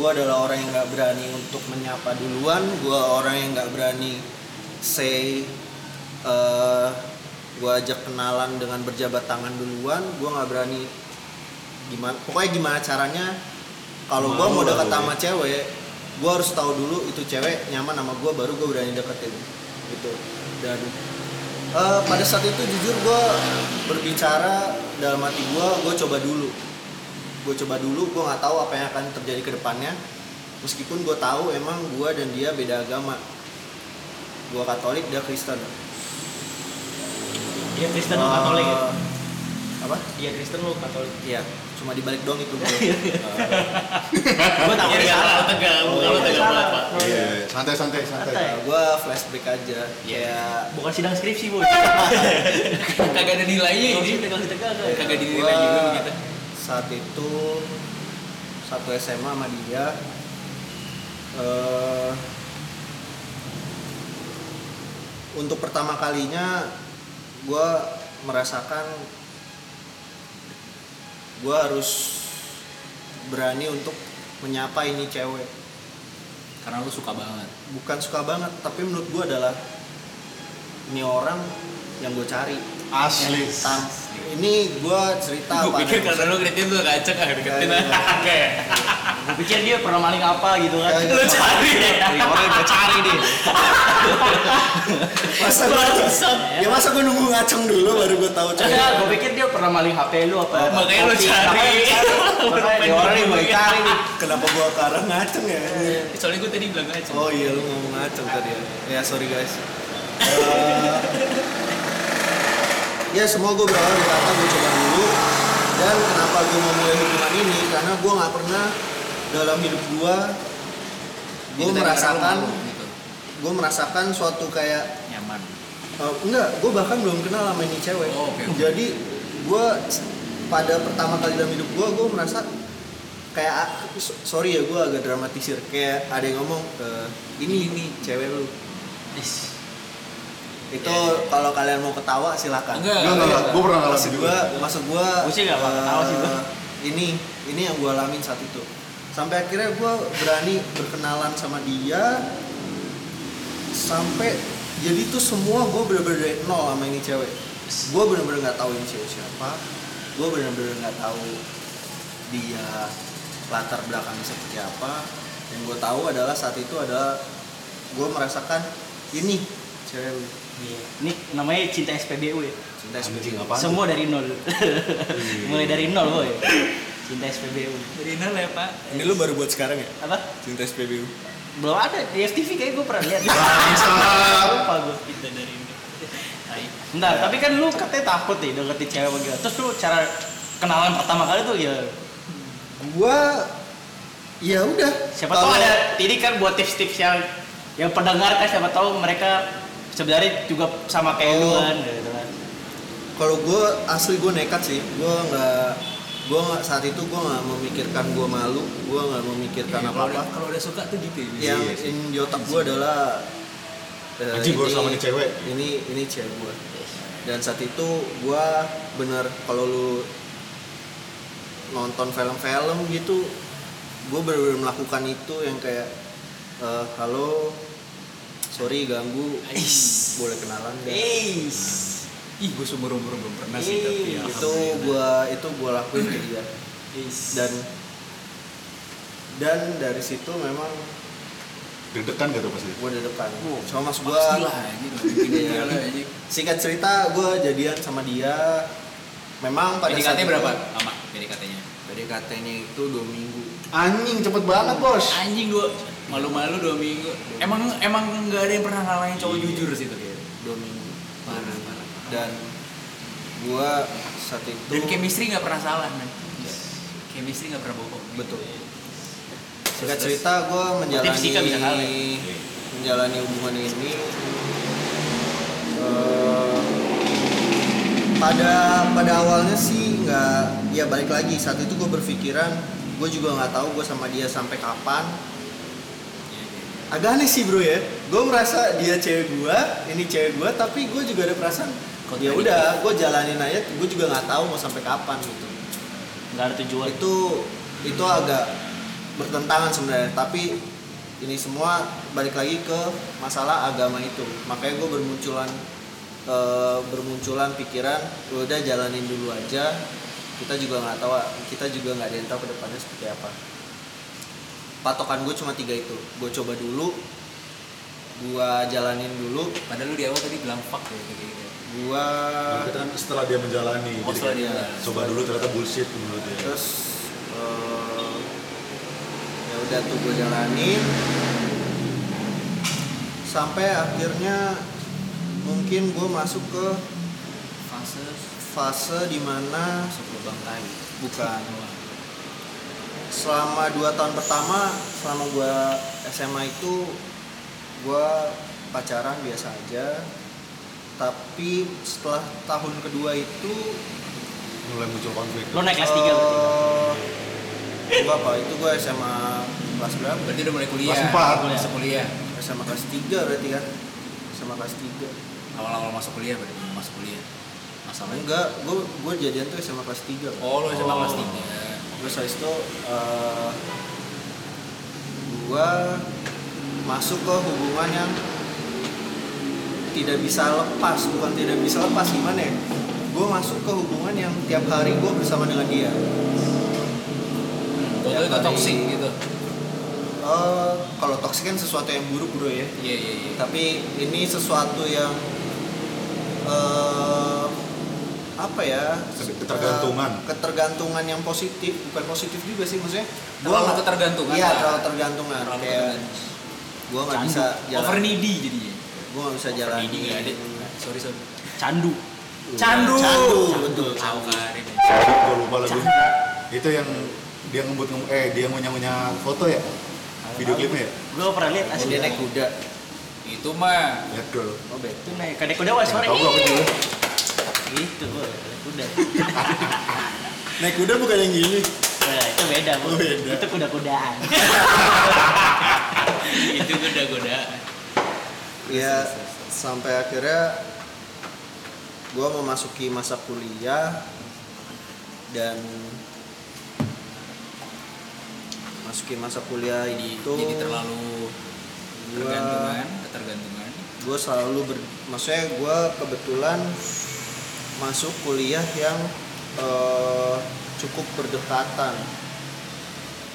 Speaker 4: gue adalah orang yang nggak berani untuk menyapa duluan gue orang yang nggak berani say eh gue ajak kenalan dengan berjabat tangan duluan gue nggak berani gimana pokoknya gimana caranya kalau gue mau deket sama cewek gue harus tahu dulu itu cewek nyaman sama gue baru gue berani deketin gitu. Dan eh, pada saat itu jujur gue berbicara dalam hati gue gue coba dulu. Gue coba dulu gue nggak tahu apa yang akan terjadi ke depannya. Meskipun gue tahu emang gue dan dia beda agama. Gue Katolik dia Kristen
Speaker 3: Dia Kristen lu Katolik ya?
Speaker 4: Eh, apa
Speaker 3: Dia Kristen lu Katolik.
Speaker 4: Iya, cuma dibalik doang itu bro.
Speaker 3: Gua tahu
Speaker 2: Iya,
Speaker 3: ya.
Speaker 2: kalau tegang, kalau
Speaker 3: iya,
Speaker 2: tegang
Speaker 3: salah.
Speaker 2: banget, Pak.
Speaker 1: iya santai santai santai
Speaker 3: Santai.
Speaker 4: gue flashback aja. Kayak
Speaker 3: Bukan sidang skripsi, Bu.
Speaker 2: Kagak ada nilainya ini.
Speaker 3: sih tegang tegang.
Speaker 2: Kagak
Speaker 4: gua
Speaker 2: dinilai juga begitu.
Speaker 4: Saat itu satu SMA sama dia. eh untuk pertama kalinya gue merasakan gue harus berani untuk menyapa ini cewek.
Speaker 2: Karena lu suka banget.
Speaker 4: bukan suka banget tapi menurut gue adalah ini orang yang gue cari.
Speaker 1: Asli
Speaker 4: ini gue cerita
Speaker 2: Gue pikir karena lu ngeliatin lu kacak ah deketin
Speaker 4: Iya, iya.
Speaker 2: Kayak
Speaker 3: Gua pikir dia pernah maling apa gitu kan.
Speaker 4: Kayak
Speaker 2: lu cari ya.
Speaker 3: Orang yang gua cari nih.
Speaker 4: masa gue ya masa gue nunggu ngaceng dulu baru gue tahu cewek
Speaker 3: Enggak, gua pikir dia pernah maling HP lu apa.
Speaker 2: Oh, makanya lu cari.
Speaker 3: Makanya cari. Orang yang gua cari nih.
Speaker 4: kenapa gue ke arah ngaceng ya
Speaker 2: Soalnya gue tadi bilang aja.
Speaker 4: oh iya lu ngomong ngaceng tadi ya ya sorry guys Eh, ya semua gue berawal dari kata gue coba dulu dan kenapa gue mau mulai hubungan ini karena gue nggak pernah dalam hidup gue gue merasakan
Speaker 2: gitu.
Speaker 4: gue merasakan suatu kayak
Speaker 2: Nyaman.
Speaker 4: Uh, enggak, gue bahkan belum kenal sama ini cewek.
Speaker 2: Oh, oke.
Speaker 4: Jadi gue pada pertama kali dalam hidup gue, gue merasa kayak so- sorry ya gue agak dramatisir. Kayak ada yang ngomong "Eh, ini ini cewek lu.
Speaker 2: Is.
Speaker 4: Itu
Speaker 2: iya.
Speaker 4: kalau kalian mau ketawa silakan.
Speaker 2: Enggak.
Speaker 1: Enggak, enggak, enggak. Gue pernah ngalamin
Speaker 4: Maksud
Speaker 1: juga.
Speaker 4: gue, maksud gue.
Speaker 3: Gua sih nggak bakal ketawa sih, gua.
Speaker 4: Ini ini yang gue alamin saat itu. Sampai akhirnya gue berani berkenalan sama dia sampai jadi tuh semua gue bener-bener dari nol sama ini cewek gue bener-bener nggak tahu ini cewek siapa gue bener-bener nggak tahu dia latar belakangnya seperti apa yang gue tahu adalah saat itu adalah gue merasakan ini cewek
Speaker 3: Iya. Ini namanya cinta SPBU ya.
Speaker 4: cinta SPG
Speaker 1: apaan?
Speaker 3: Semua dari nol. Mulai dari nol boy. Cinta SPBU.
Speaker 2: Dari nol ya pak.
Speaker 4: ini lu baru buat sekarang ya
Speaker 3: Apa?
Speaker 4: cinta SPBU
Speaker 3: Belum ada di FTV kayak gue pernah lihat. Lupa gue cinta dari nol. Tai. Bentar, tapi kan lu katanya takut nih deketin cewek begitu. Terus lu cara kenalan pertama kali tuh ya
Speaker 4: gue ya udah
Speaker 3: siapa tahu ada ini kan buat tips-tips yang yang pendengar kan siapa tahu mereka sebenarnya juga sama kayak lu
Speaker 4: Oh.
Speaker 3: kan gitu kan.
Speaker 4: kalau gue asli gue nekat sih gue nggak gue nggak saat itu gue nggak memikirkan gue malu gue nggak memikirkan
Speaker 2: Kalau
Speaker 4: apa apa
Speaker 2: kalau udah suka tuh gitu ya.
Speaker 4: yang
Speaker 1: Iya sih.
Speaker 4: in di otak gue adalah eh,
Speaker 1: Anjing, harus
Speaker 4: ini-
Speaker 1: sama nih cewek.
Speaker 4: ini ini cewek gue dan saat itu gue bener kalau lu nonton film-film gitu gue bener-bener melakukan itu yang kayak eh, halo sorry ganggu
Speaker 2: Ais.
Speaker 4: boleh kenalan gak?
Speaker 2: Ih gue seumur umur belum pernah sih tapi ya.
Speaker 4: itu gua itu gua lakuin ke dia dan dan dari situ memang
Speaker 1: Deg-degan gak tuh pas itu?
Speaker 4: gua di depan
Speaker 2: Wow.
Speaker 4: sama mas
Speaker 2: Pasti anjing.
Speaker 4: singkat cerita gua jadian sama dia memang pada saat
Speaker 2: PDKT
Speaker 4: itu-
Speaker 2: berapa lama PDKT-nya?
Speaker 4: PDKT-nya itu dua minggu
Speaker 1: Anjing cepet banget bos
Speaker 2: Anjing gua malu-malu dua minggu. Emang emang nggak ada yang pernah ngalahin cowok
Speaker 1: Iya.
Speaker 2: jujur sih tuh kayak.
Speaker 4: dua minggu
Speaker 2: Parah parah.
Speaker 4: dan gua saat itu
Speaker 2: Dan chemistry nggak pernah salah men. Chemistry nggak pernah bohong.
Speaker 4: betul singkat cerita gua menjalani menjalani hubungan ini eh, pada pada awalnya sih nggak ya balik lagi saat itu gue berpikiran gue juga nggak tahu gue sama dia sampai kapan agak aneh sih bro ya. Gue merasa dia cewek gue ini cewek gue tapi gue juga ada perasaan ya udah gue jalanin aja. Gue juga nggak tahu mau sampai kapan gitu.
Speaker 3: Nggak ada tujuan.
Speaker 4: itu itu agak bertentangan sebenarnya. Tapi ini semua balik lagi ke masalah agama itu. Makanya gue bermunculan eh, bermunculan pikiran "Ya udah jalanin dulu aja. Kita juga nggak tahu kita juga nggak ada yang tahu ke depannya seperti apa patokan gue cuma tiga itu gue coba dulu gue jalanin dulu
Speaker 2: Padahal lu di awal tadi bilang fuck ya kayak gitu.
Speaker 4: gue
Speaker 1: kan setelah dia menjalani
Speaker 2: Oh,
Speaker 1: jadi
Speaker 2: setelah dia.
Speaker 1: Coba dulu ternyata bullshit menurut dia
Speaker 4: terus eh, ya udah tuh gue jalanin sampai akhirnya mungkin gue masuk ke
Speaker 2: Fase
Speaker 4: fase di mana
Speaker 2: masuk lubang tai.
Speaker 4: bukan selama dua tahun pertama selama gue SMA itu gue pacaran biasa aja tapi setelah tahun kedua itu
Speaker 1: mulai muncul konflik
Speaker 3: Lo naik kelas 3 berarti.
Speaker 4: Eh, gua apa itu gue SMA kelas berapa
Speaker 2: Berarti udah mulai kuliah.
Speaker 1: Kelas empat.
Speaker 2: Masuk kuliah.
Speaker 4: SMA kelas 3 berarti kan SMA kelas 3
Speaker 2: Awal-awal masuk kuliah berarti masuk kuliah. Masalahnya
Speaker 4: enggak gue gue jadian tuh SMA kelas 3
Speaker 2: Oh, lu SMA
Speaker 3: Oh.
Speaker 2: kelas 3.
Speaker 4: Terus habis itu eh, gue masuk ke hubungan yang tidak bisa lepas. Bukan tidak bisa lepas gimana ya? Gue masuk ke hubungan yang tiap hari gue bersama dengan dia.
Speaker 2: Tuh itu toxic gitu.
Speaker 4: Eh, kalau toksik kan sesuatu yang buruk bro ya.
Speaker 2: Iya iya iya.
Speaker 4: tapi ini sesuatu yang eh apa ya?
Speaker 1: Ketergantungan.
Speaker 4: Eh, ketergantungan yang positif. Bukan positif juga sih maksudnya.
Speaker 2: Terlalu
Speaker 4: nggak-
Speaker 2: ketergantungan
Speaker 4: iya terlalu tergantungan.
Speaker 2: Terlalu
Speaker 4: kayak
Speaker 2: ketergantungan.
Speaker 4: gue nggak
Speaker 3: Candu.
Speaker 4: bisa jalan.
Speaker 2: Over needy jadinya.
Speaker 4: gue nggak bisa jalan.
Speaker 2: Needy nggak ada. Sorry sorry.
Speaker 3: Candu.
Speaker 2: Candu.
Speaker 4: candu betul.
Speaker 2: Tahu Karim.
Speaker 1: gue lupa lagi. Itu yang dia ngebut ngebut eh dia ngunyah ngunyah foto ya? Video klipnya ya?
Speaker 3: Gue pernah lihat asli.
Speaker 4: dia naik kuda.
Speaker 2: Itu mah.
Speaker 1: Lihat dulu.
Speaker 4: Oh bet
Speaker 3: Itu naik. Kadek kuda wah suara
Speaker 1: gue
Speaker 3: Gitu gue kuda.
Speaker 4: naik kuda bukan yang gini
Speaker 3: Nah, itu beda, Bu.
Speaker 4: Oh, beda.
Speaker 3: Itu kuda-kudaan.
Speaker 2: itu goda-goda.
Speaker 4: ya sampai akhirnya gue memasuki masa kuliah dan masuki masa kuliah
Speaker 2: Jadi
Speaker 4: itu
Speaker 2: jadi terlalu
Speaker 4: gua-
Speaker 2: tergantungan, ketergantungan.
Speaker 4: gue selalu ber maksudnya gue kebetulan masuk kuliah yang eh, cukup berdekatan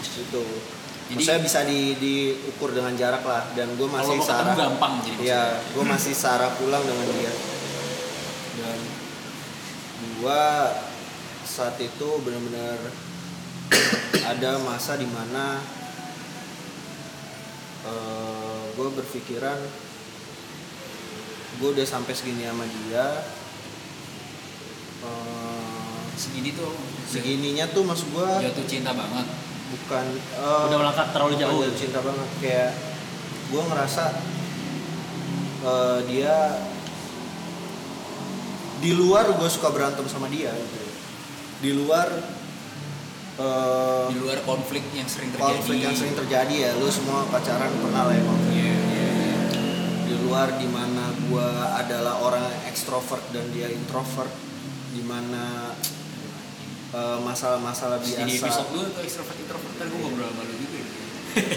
Speaker 4: gitu
Speaker 2: Jadi-
Speaker 4: maksudnya bisa di diukur dengan jarak lah dan gue
Speaker 2: Kalau
Speaker 4: masih
Speaker 2: ketemu
Speaker 4: sarah
Speaker 2: gampang jadi
Speaker 4: Iya, gue masih sarah pulang dengan dia. Dan gue saat itu benar-benar ada masa di mana gue berpikiran gue udah sampai segini sama dia. Eh,
Speaker 2: segini tuh
Speaker 4: segininya tuh maksud gue
Speaker 2: jatuh cinta banget.
Speaker 4: bukan eh,
Speaker 3: Udah melangkah terlalu jauh.
Speaker 4: jatuh cinta banget kayak gue ngerasa eh, dia di luar gue suka berantem sama dia gitu. di luar eh,
Speaker 2: Di luar konflik yang sering terjadi.
Speaker 4: konflik yang sering terjadi ya lu semua pacaran pernah lah ya konflik
Speaker 2: Iya, iya, iya.
Speaker 4: di luar di mana gue adalah orang ekstrovert dan dia introvert di mana eh, masalah-masalah biasa
Speaker 2: episode gue tuh extrovert introvert kan gue ngobrol sama lu juga. ya.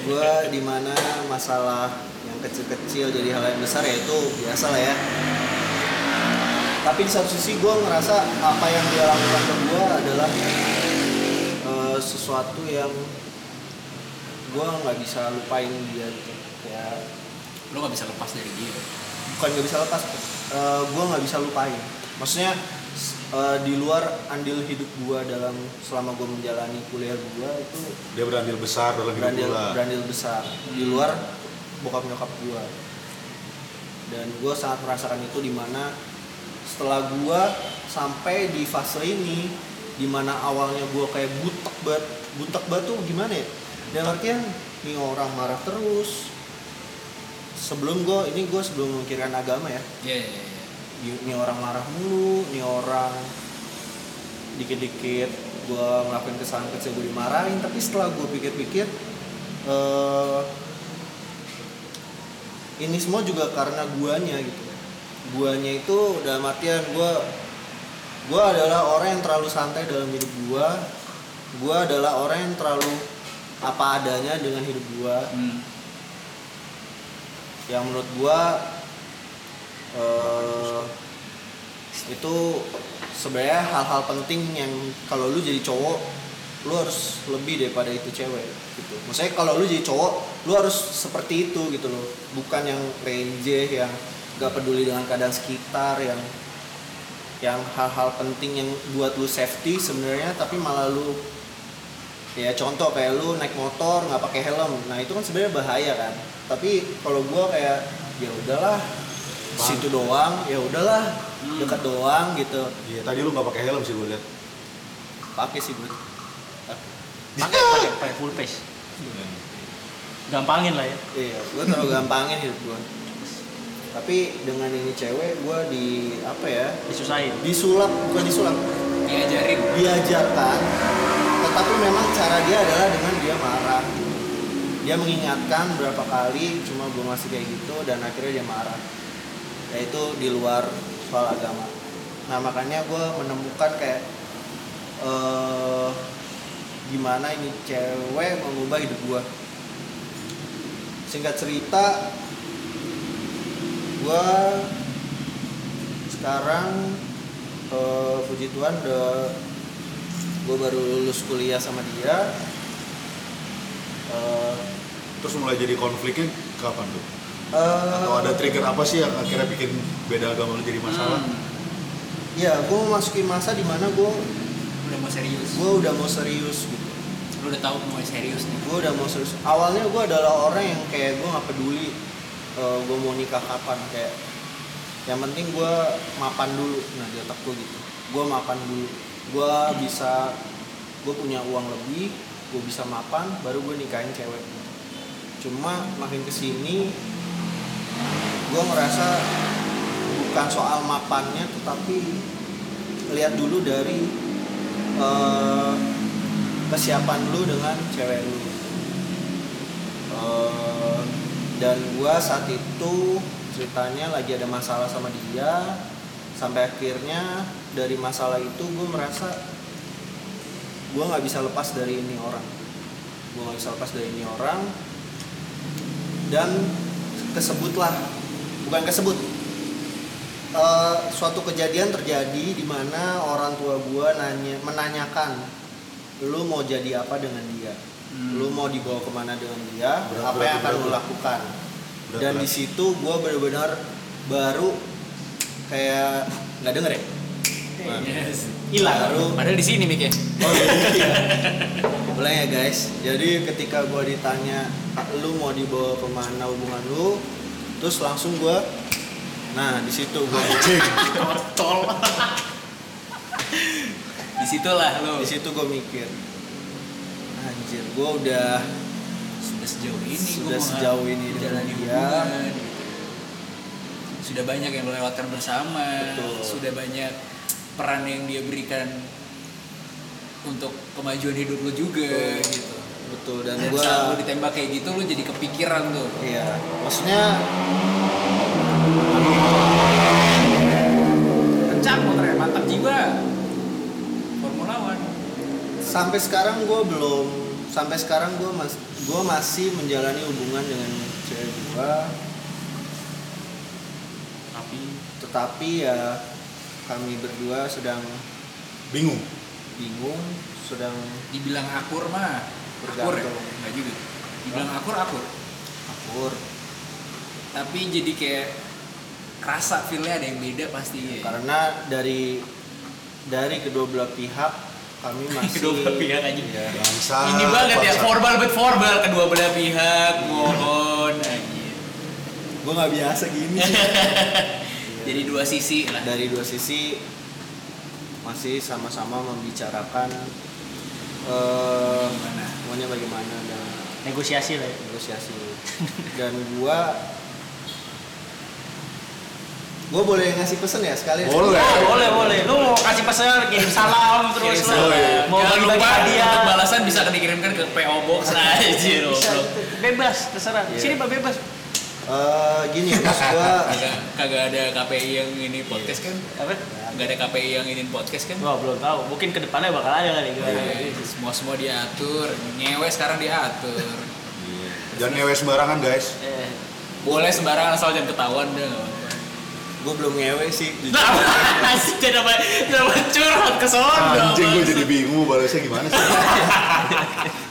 Speaker 4: gue di mana masalah yang kecil-kecil jadi hal yang besar ya itu biasa lah ya tapi di satu sisi gue ngerasa apa yang dia lakukan ke gue adalah eh, sesuatu yang gue nggak bisa lupain dia gitu kayak
Speaker 2: Lu gak bisa lepas dari dia.
Speaker 4: bukan nggak bisa lepas eh, gue nggak bisa lupain maksudnya eh, di luar andil hidup gue dalam selama gue menjalani kuliah gue itu
Speaker 1: Dia berandil besar dalam hidup
Speaker 4: berandil
Speaker 1: gua.
Speaker 4: berandil besar. Di luar bokap nyokap gua. Dan gua sangat merasakan itu di mana setelah gua sampai di fase ini di mana awalnya gua kayak butek banget butek banget tuh gimana ya? Dan artian nih orang marah terus. Sebelum gua ini gua sebelum memikirkan agama ya.
Speaker 2: Iya, iya, iya.
Speaker 4: Ini orang marah mulu, ini orang dikit-dikit gue ngelakuin kesalahan kecil gue dimarahin, tapi setelah gue pikir-pikir eh ini semua juga karena guanya gitu. Guanya itu dalam artian gue gue adalah orang yang terlalu santai dalam hidup gue. Gue adalah orang yang terlalu apa adanya dengan hidup gue
Speaker 2: Hmm.
Speaker 4: yang menurut gua eh itu sebenarnya hal-hal penting yang kalau lu jadi cowok lu harus lebih daripada itu cewek gitu. Maksudnya kalau lu jadi cowok lu harus seperti itu gitu loh. Bukan yang renje yang gak peduli dengan keadaan sekitar yang yang hal-hal penting yang buat lu safety sebenarnya tapi malah lu ya contoh kayak lu naik motor nggak pakai helm nah itu kan sebenarnya bahaya kan tapi kalau gua kayak ya udahlah situ doang ya udahlah dekat doang gitu
Speaker 1: Iya, tadi lu nggak pakai helm sih gue lihat.
Speaker 4: pakai sih gue
Speaker 3: Pakai pakai pakai full face. Gampangin lah ya.
Speaker 4: iya gue terlalu gampangin hidup gua tapi dengan ini cewek gua di apa ya
Speaker 3: Disusahin.
Speaker 4: disulap bukan disulap
Speaker 2: Diajarin.
Speaker 4: diajarkan tetapi memang cara dia adalah dengan dia marah dia mengingatkan berapa kali cuma gue masih kayak gitu dan akhirnya dia marah yaitu di luar soal agama. Nah makanya gue menemukan kayak eh gimana ini cewek mengubah hidup gue singkat cerita gue sekarang eh, puji Tuhan udah gue baru lulus kuliah sama dia. Eh,
Speaker 1: Terus mulai jadi konfliknya kapan tuh?
Speaker 4: Eh,
Speaker 1: Atau ada trigger apa sih yang akhirnya bikin beda agama lu jadi masalah?
Speaker 2: Hmm.
Speaker 4: ya gue memasuki masa di mana gue
Speaker 2: Udah mau serius.
Speaker 4: gue udah mau serius gitu
Speaker 2: Lu udah tahu mau serius nih.
Speaker 4: gue udah mau serius awalnya gue adalah orang yang kayak gue nggak peduli gue mau nikah kapan kayak yang penting gue mapan dulu nah di otak gue gitu gue mapan dulu gue bisa gue punya uang lebih gue bisa mapan baru gue nikahin cewek cuma makin ke sini gue ngerasa bukan soal mapannya tetapi lihat dulu dari eh, kesiapan lu dengan cewek lu. Eh, dan gua saat itu ceritanya lagi ada masalah sama dia sampai akhirnya dari masalah itu gue merasa gue nggak bisa lepas dari ini orang. Gue nggak bisa lepas dari ini orang. Dan kesebutlah bukan kesebut Eh, suatu kejadian terjadi di mana orang tua gua nanya menanyakan lu mau jadi apa dengan dia lu mau dibawa ke mana dengan dia
Speaker 1: Berat,
Speaker 4: apa
Speaker 1: berat,
Speaker 4: yang akan
Speaker 1: berat,
Speaker 4: lu
Speaker 1: berat.
Speaker 4: lakukan
Speaker 1: Berat,
Speaker 4: dan di situ gua benar-benar baru kayak nggak denger ya Nah,
Speaker 2: Yes.
Speaker 3: Hilang.
Speaker 4: baru
Speaker 2: Padahal di sini Mik ya.
Speaker 4: Oh iya. Ulang ya guys. Jadi ketika gua ditanya lu mau dibawa ke mana hubungan lu, terus langsung gua Nah, di situ gua
Speaker 3: Tol.
Speaker 2: Di situlah lo
Speaker 4: di situ gua mikir. Anjir, gua udah
Speaker 2: sudah sejauh ini
Speaker 4: Sudah
Speaker 2: gua
Speaker 4: sejauh ini dengan dia.
Speaker 2: gitu. Sudah banyak yang lo lewatkan bersama,
Speaker 4: Betul.
Speaker 2: sudah banyak peran yang dia berikan untuk kemajuan hidup lo juga gitu.
Speaker 4: Betul dan
Speaker 2: Dan
Speaker 4: gua
Speaker 2: saat lo ditembak kayak gitu lo jadi kepikiran tuh.
Speaker 4: iya, maksudnya
Speaker 2: Kencang motornya, mantap jiwa. Formula One.
Speaker 4: sampai sekarang gua belum sampai sekarang gua mas gua masih menjalani hubungan dengan cewek gua
Speaker 3: Tapi
Speaker 4: tetapi ya kami berdua sedang
Speaker 1: bingung
Speaker 4: bingung sedang
Speaker 2: Dibilang akur mah, akur ya? Enggak juga. Dibilang akur akur.
Speaker 4: akur
Speaker 2: Tapi jadi kayak kerasa feelnya ada yang beda pasti.
Speaker 4: karena dari dari kedua belah pihak kami masih
Speaker 3: kedua belah pihak aja.
Speaker 4: Iya.
Speaker 1: bangsa
Speaker 2: Ini banget ya, formal bet formal kedua belah pihak, mohon anjir.
Speaker 4: gue nggak biasa gini sih.
Speaker 2: Jadi dua sisi lah.
Speaker 4: dari dua sisi masih sama-sama membicarakan eh
Speaker 2: Gimana?
Speaker 4: Maunya bagaimana dan
Speaker 3: negosiasi lah. ya.
Speaker 4: negosiasi dan gua gua boleh ngasih pesen ya sekali
Speaker 1: Boleh.
Speaker 3: Oh, boleh boleh. Lu mau kasih pesan, kirim salam terus
Speaker 2: Kirim salam.
Speaker 1: iya.
Speaker 3: Mau
Speaker 2: Jangan
Speaker 3: bagi-bagi
Speaker 2: lupa
Speaker 3: hadiah.
Speaker 2: untuk balasan bisa dikirimkan ke PO Box aja
Speaker 3: Bisa,
Speaker 2: bro.
Speaker 3: bebas, terserah.
Speaker 4: Iya.
Speaker 3: Sini Pak bebas.
Speaker 4: Eh, gini gua
Speaker 2: Kagak kagak ada KPI yang ini podcast kan?
Speaker 3: Apa?
Speaker 2: Gak ada KPI yang ini podcast kan?
Speaker 3: Wah, belum tahu. Mungkin ke depannya bakal ada kali gimana.
Speaker 2: Eh, Semua semua diatur, ngewe sekarang diatur.
Speaker 1: jangan ngewe sembarangan guys
Speaker 3: Eh,
Speaker 2: Boleh sembarangan asal jangan ketahuan deh.
Speaker 4: gua belum ngewe sih.
Speaker 3: Nah, asik jadi apa? Jadi curhat ke sono.
Speaker 1: anjing gue jadi bingung balasnya gimana sih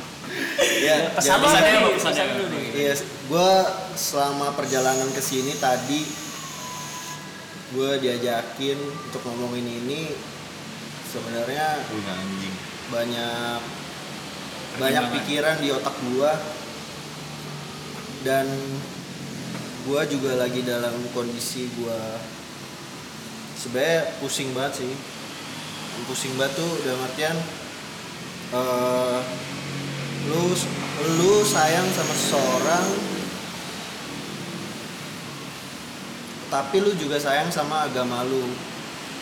Speaker 4: ya
Speaker 3: Pesan
Speaker 4: jadi-
Speaker 2: pesannya apa? Pesannya
Speaker 3: pesan dulu
Speaker 2: apa?
Speaker 3: nih.
Speaker 4: Iya, gue selama perjalanan ke sini tadi gue diajakin untuk ngomongin ini sebenarnya
Speaker 1: anjing
Speaker 4: banyak banyak pikiran di otak gue dan gue juga lagi dalam kondisi gue sebenarnya pusing banget sih pusing banget tuh dalam artian eh, lu lu sayang sama seseorang tapi lu juga sayang sama agama lu.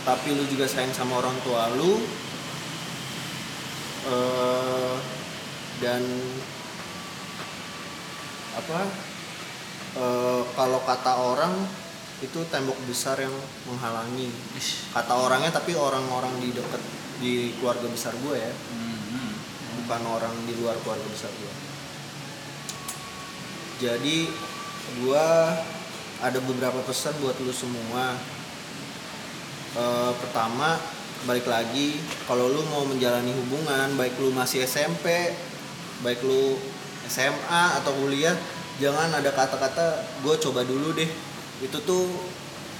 Speaker 4: Tapi lu juga sayang sama orang tua lu eh, dan apa eh, kalau kata orang itu tembok besar yang menghalangi. Kata orangnya tapi orang-orang di dekat di keluarga besar gue ya.
Speaker 2: Hmm,
Speaker 4: bukan orang di luar keluarga besar gue jadi gue ada beberapa pesan buat lu semua. Eh, pertama balik lagi kalau lu mau menjalani hubungan baik lu masih SMP baik lu SMA atau kuliah jangan ada kata-kata gue coba dulu deh. Itu tuh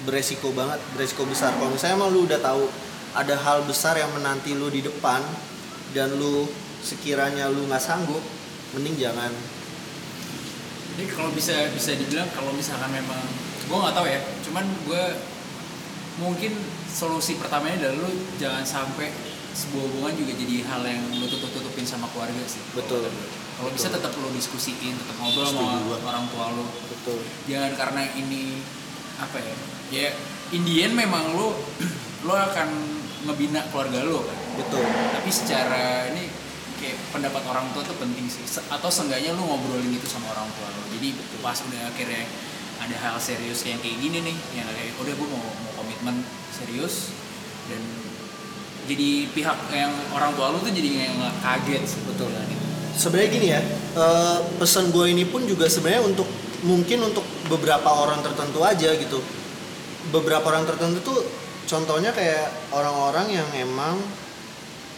Speaker 4: beresiko banget beresiko besar. Kalau misalnya emang lu udah tahu ada hal besar yang menanti lu di depan dan lu sekiranya lu nggak sanggup mending jangan
Speaker 2: Jadi kalau bisa bisa dibilang kalau misalkan memang gue nggak tahu ya, cuman gue mungkin solusi pertamanya adalah lu jangan sampai sebuah hubungan juga jadi hal yang lu tutup tutupin sama keluarga sih.
Speaker 4: Betul.
Speaker 2: Kalau bisa tetap lu diskusiin, tetap ngobrol sama orang tua lu.
Speaker 4: betul
Speaker 2: Jangan karena ini apa ya? Ya Indian memang lu lu akan ngebina keluarga lu kan.
Speaker 4: betul
Speaker 2: Tapi secara ini kayak pendapat orang tua tuh penting sih atau seenggaknya lu ngobrolin itu sama orang tua lu jadi pas udah akhirnya ada hal serius yang kayak gini nih yang kayak udah gue mau mau komitmen serius dan jadi pihak yang orang tua lu tuh jadi yang kaget sih
Speaker 4: Betul.
Speaker 2: dengan itu.
Speaker 4: sebenarnya gini ya eh, pesan gue ini pun juga sebenarnya untuk mungkin untuk beberapa orang tertentu aja gitu beberapa orang tertentu tuh contohnya kayak orang-orang yang emang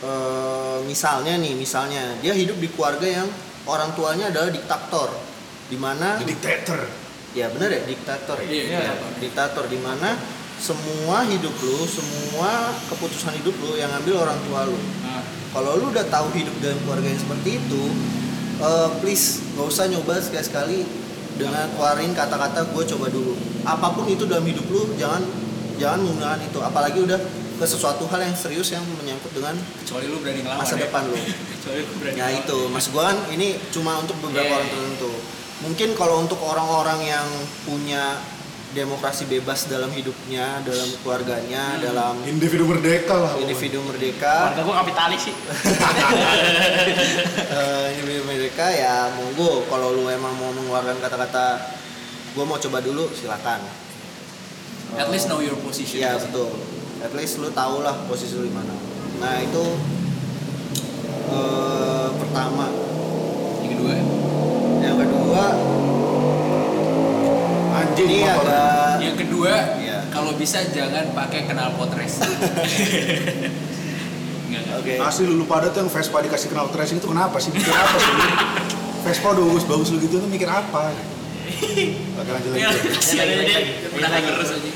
Speaker 4: eh, misalnya nih misalnya dia hidup di keluarga yang orang tuanya adalah diktator di mana
Speaker 1: The dictator.
Speaker 4: ya bener ya diktator ya?
Speaker 2: Iya,
Speaker 4: Iya,
Speaker 2: diktator.
Speaker 4: diktator di mana semua hidup lu semua keputusan hidup lu yang ambil orang tua lu.
Speaker 2: Nah,
Speaker 4: kalau lu udah tahu hidup dalam keluarga yang seperti itu eh, please nggak usah nyoba sekali-sekali dengan keluarin kata-kata gue coba dulu. Apa pun itu dalam hidup lu jangan jangan menggunakan itu. Apalagi udah ke sesuatu hal yang serius yang menyangkut dengan
Speaker 2: kecuali lu berani ngelawan
Speaker 4: masa
Speaker 2: ya.
Speaker 4: depan lu
Speaker 2: kecuali lu berani
Speaker 4: Ya
Speaker 2: ngelawan.
Speaker 4: itu, mas gua kan ini cuma untuk beberapa
Speaker 2: Iya,
Speaker 4: orang tertentu. Mungkin kalau untuk orang-orang yang punya demokrasi bebas dalam hidupnya, dalam keluarganya, dalam
Speaker 1: Individu merdeka lah.
Speaker 4: individu merdeka,
Speaker 3: Keluarga gue kapitalis sih.
Speaker 4: eh, individu merdeka ya monggo. Kalau lu emang mau mengeluarkan kata-kata, gua mau coba dulu, silakan.
Speaker 2: at least know your position
Speaker 4: Iya betul. At least lu tau lah posisi lu di mana. Nah itu eh, pertama.
Speaker 2: yang kedua
Speaker 4: Yang kedua
Speaker 1: Anjing
Speaker 4: ini agak
Speaker 2: yang kedua
Speaker 4: Iya.
Speaker 2: kalau bisa jangan pakai Enggak, enggak.
Speaker 4: Oke.
Speaker 1: Asli lu, pada tuh yang Vespa dikasih kenal tracing itu kenapa sih? Mikir apa sih? Vespa udah bagus-bagus lu gitu tuh mikir apa? Oke lanjut
Speaker 2: Ya,
Speaker 1: lagi.
Speaker 3: Lagi,
Speaker 2: aja
Speaker 3: lagi,
Speaker 2: dia
Speaker 3: lagi.
Speaker 2: udah
Speaker 3: Lagi.
Speaker 2: terus aja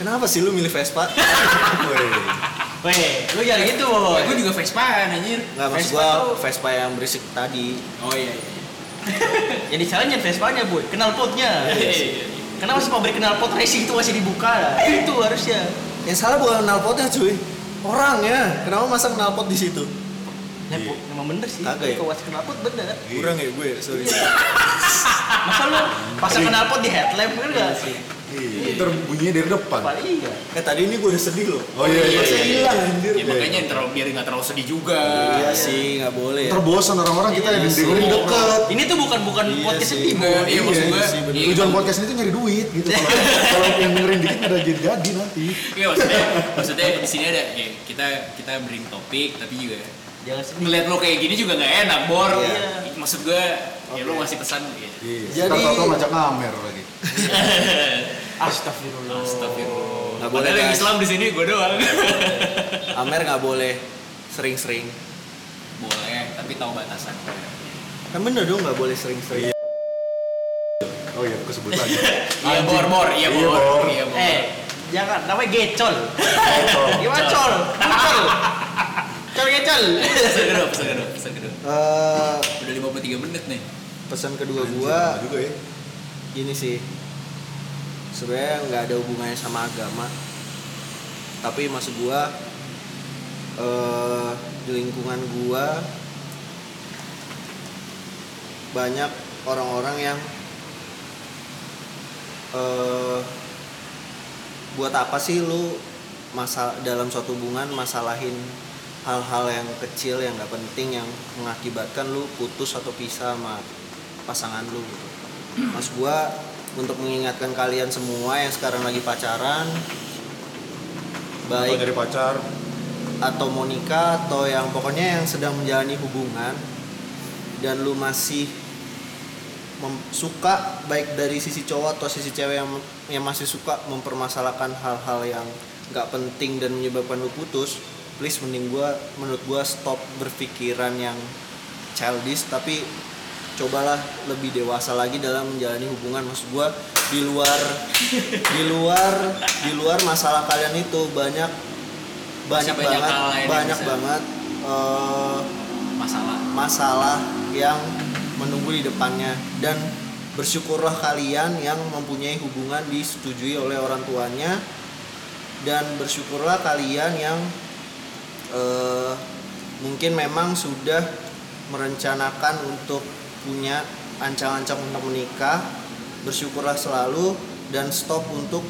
Speaker 4: Kenapa sih lu milih Vespa?
Speaker 1: Weh.
Speaker 3: Lu jangan gitu,
Speaker 2: ya, gue juga Vespaan anjir
Speaker 4: Nggak maksud
Speaker 3: Vespa
Speaker 4: gua
Speaker 3: tuh-
Speaker 4: Vespa yang berisik tadi.
Speaker 2: oh iya iya
Speaker 3: Jadi salahnya Vespanya, boy. Kenal potnya.
Speaker 2: Iya, iya, iya.
Speaker 3: Kenapa sih pabrik kenal pot racing itu masih dibuka? Itu harusnya.
Speaker 4: Yang salah bukan knalpotnya cuy. Orangnya. Kenapa masang knalpot di situ?
Speaker 3: Ya. Bu, memang bener sih.
Speaker 4: Kagak ya?
Speaker 3: Kenal pot bener.
Speaker 4: Kurang ya gue, sorry.
Speaker 3: Masa lu pasang kenal pot di headlamp kan enggak sih?
Speaker 1: Iya, ntar bunyinya dari depan.
Speaker 3: Paling iya.
Speaker 4: eh tadi ini gue udah sedih loh.
Speaker 1: Oh iya iya.
Speaker 4: Masa
Speaker 1: iya.
Speaker 4: hilang anjir.
Speaker 2: ya makanya terlalu biar nggak terlalu sedih juga
Speaker 4: Iya sih, nggak boleh ya.
Speaker 1: Ntar bosan orang-orang kita yang
Speaker 4: Iya
Speaker 1: dengerin deket.
Speaker 3: Ini tuh bukan bukan
Speaker 4: Iya
Speaker 3: podcast
Speaker 4: sih.
Speaker 3: sedih, boy.
Speaker 2: iya maksud
Speaker 1: Iya,
Speaker 2: gue iya,
Speaker 1: Tujuan podcast ini tuh nyari duit gitu. Kalau yang dengerin dikit ada jadi-jadi nanti.
Speaker 2: Iya maksudnya maksudnya di sini ada ya kita kita bring topik tapi juga
Speaker 3: Jangan sedih.
Speaker 2: ngeliat lo kayak gini juga nggak enak bor
Speaker 4: Iya.
Speaker 2: maksud gue ya lo
Speaker 4: Oke.
Speaker 2: ngasih pesan ya.
Speaker 1: Iya.
Speaker 4: Jadi-
Speaker 1: tau ngajak ngamer lagi.
Speaker 3: Astagfirullah.
Speaker 2: Astagfirullah
Speaker 4: Nggak boleh,
Speaker 2: Padahal yang. Islam di sini gue doang
Speaker 4: Amer nggak boleh sering-sering.
Speaker 2: boleh tapi tahu batasan
Speaker 4: Kan bener dong nggak boleh sering-sering.
Speaker 1: Oh iya, aku sebut lagi.
Speaker 2: iya bor bor iya
Speaker 1: Iya,
Speaker 2: bor iya bor
Speaker 3: Eh, jangan namanya gecol. Gimana col? Col. Col gecol.
Speaker 2: kedua pesan kedua
Speaker 4: Eh,
Speaker 2: udah 53 menit nih
Speaker 4: pesan kedua
Speaker 1: Anjir,
Speaker 4: gua
Speaker 1: juga ya.
Speaker 4: ini sih sebenarnya nggak ada hubungannya sama agama tapi maksud gua eh di lingkungan gua banyak orang-orang yang eh buat apa sih lu masa dalam suatu hubungan masalahin hal-hal yang kecil yang nggak penting yang mengakibatkan lu putus atau pisah sama pasangan lu gitu. Mas gua untuk mengingatkan kalian semua yang sekarang lagi pacaran baik
Speaker 1: dari pacar,
Speaker 4: atau mau nikah atau yang pokoknya yang sedang menjalani hubungan dan lu masih suka baik dari sisi cowok atau sisi cewek yang yang masih suka mempermasalahkan hal-hal yang nggak penting dan menyebabkan lu putus please mending gua menurut gua stop berpikiran yang childish tapi cobalah lebih dewasa lagi dalam menjalani hubungan. Maksud gua di luar di luar di luar masalah kalian itu banyak banyak,
Speaker 2: banyak
Speaker 4: banget banyak banget eh,
Speaker 2: masalah.
Speaker 4: masalah yang menunggu di depannya. Dan bersyukurlah kalian yang mempunyai hubungan disetujui oleh orang tuanya. Dan bersyukurlah kalian yang eh, mungkin memang sudah merencanakan untuk punya ancang-ancang untuk menikah bersyukurlah selalu dan stop untuk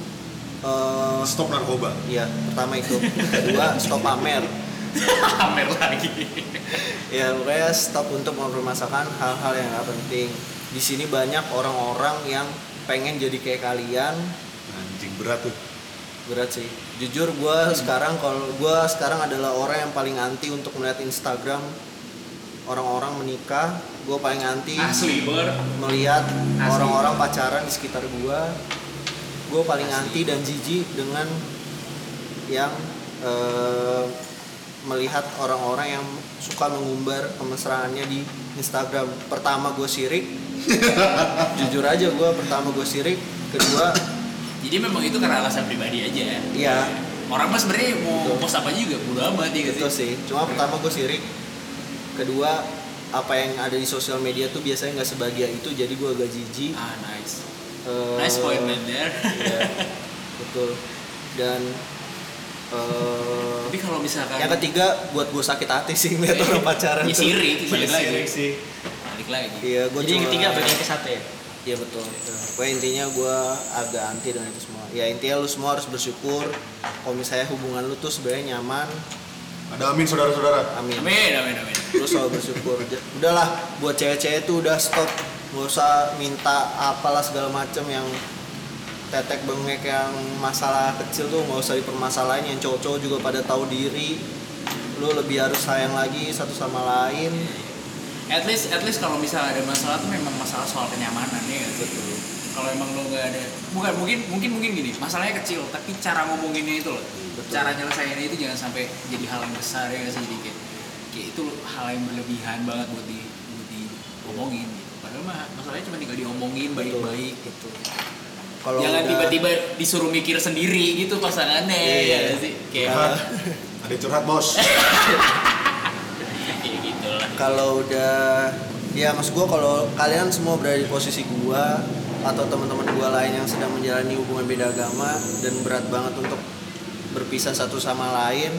Speaker 4: eh,
Speaker 1: stop narkoba.
Speaker 4: ya pertama itu. Kedua stop pamer.
Speaker 2: Pamer lagi.
Speaker 4: Ya pokoknya stop untuk mempermasalahkan hal-hal yang gak penting. Di sini banyak orang-orang yang pengen jadi kayak kalian.
Speaker 1: Anjing berat tuh.
Speaker 4: berat sih. Jujur gue sekarang kalau gue sekarang adalah orang yang paling anti untuk melihat Instagram orang-orang menikah gue gue paling anti
Speaker 2: asli
Speaker 4: melihat
Speaker 2: Asli.
Speaker 4: orang-orang pacaran di sekitar gua. Gue paling anti dan jijik dengan yang eh, melihat orang-orang yang suka mengumbar kemesraannya di Instagram. Pertama gue sirik. Jujur aja gue pertama gue sirik. Kedua
Speaker 2: jadi memang itu karena alasan pribadi aja
Speaker 4: iya.
Speaker 2: Orang mah sebenarnya mau
Speaker 4: Betul.
Speaker 2: post apa juga bodo amat ya
Speaker 4: itu sih? cuma pertama gue sirik. Kedua apa yang ada di sosial media tuh biasanya nggak sebahagia itu jadi gue agak jijik
Speaker 2: ah nice
Speaker 4: Eh,
Speaker 2: nice point man there
Speaker 4: Iya, betul. Dan eh,
Speaker 2: tapi kalau misalkan
Speaker 4: yang ketiga buat gue sakit hati sih ngeliat orang pacaran.
Speaker 2: ya
Speaker 4: tuh.
Speaker 2: sirik balik
Speaker 4: Iya,
Speaker 2: lagi
Speaker 4: sih.
Speaker 2: balik lagi
Speaker 4: Iya, gue
Speaker 3: Jadi yang ketiga berarti yang ke satu ya.
Speaker 4: Iya betul. Pokoknya intinya gue agak anti dengan itu semua. Ya intinya lu semua harus bersyukur. Kalau misalnya hubungan lu tuh sebenarnya nyaman,
Speaker 1: Ada amin saudara-saudara.
Speaker 4: amin.
Speaker 2: amin amin amin
Speaker 4: Lu selalu bersyukur. Udahlah, buat cewek-cewek tuh udah stop. Gak usah minta apalah segala macem yang tetek bengek yang masalah kecil tuh nggak usah dipermasalahin yang cowok-cowok juga pada tahu diri lu lebih harus sayang lagi satu sama lain
Speaker 2: at least at least kalau misalnya ada masalah tuh memang masalah soal kenyamanan ya sih? kalau emang lo nggak ada bukan mungkin mungkin mungkin gini masalahnya kecil tapi cara ngomonginnya itu loh
Speaker 4: Betul.
Speaker 2: Cara nyelesainnya itu jangan sampai jadi hal yang besar ya nggak sih jadi kayak, kayak itu hal yang berlebihan banget buat di buat diomongin gitu padahal mah masalahnya cuma tinggal diomongin baik-baik gitu
Speaker 4: kalau
Speaker 2: jangan
Speaker 4: udah-
Speaker 2: tiba-tiba disuruh mikir sendiri gitu pasangannya
Speaker 4: Iya.
Speaker 2: ya sih kayak
Speaker 1: Curhat. Ada curhat bos.
Speaker 2: kayak gitu lah
Speaker 4: kalau udah ya maksud gua kalau kalian semua berada di posisi gua atau teman-teman gua lain yang sedang menjalani hubungan beda agama dan berat banget untuk berpisah satu sama lain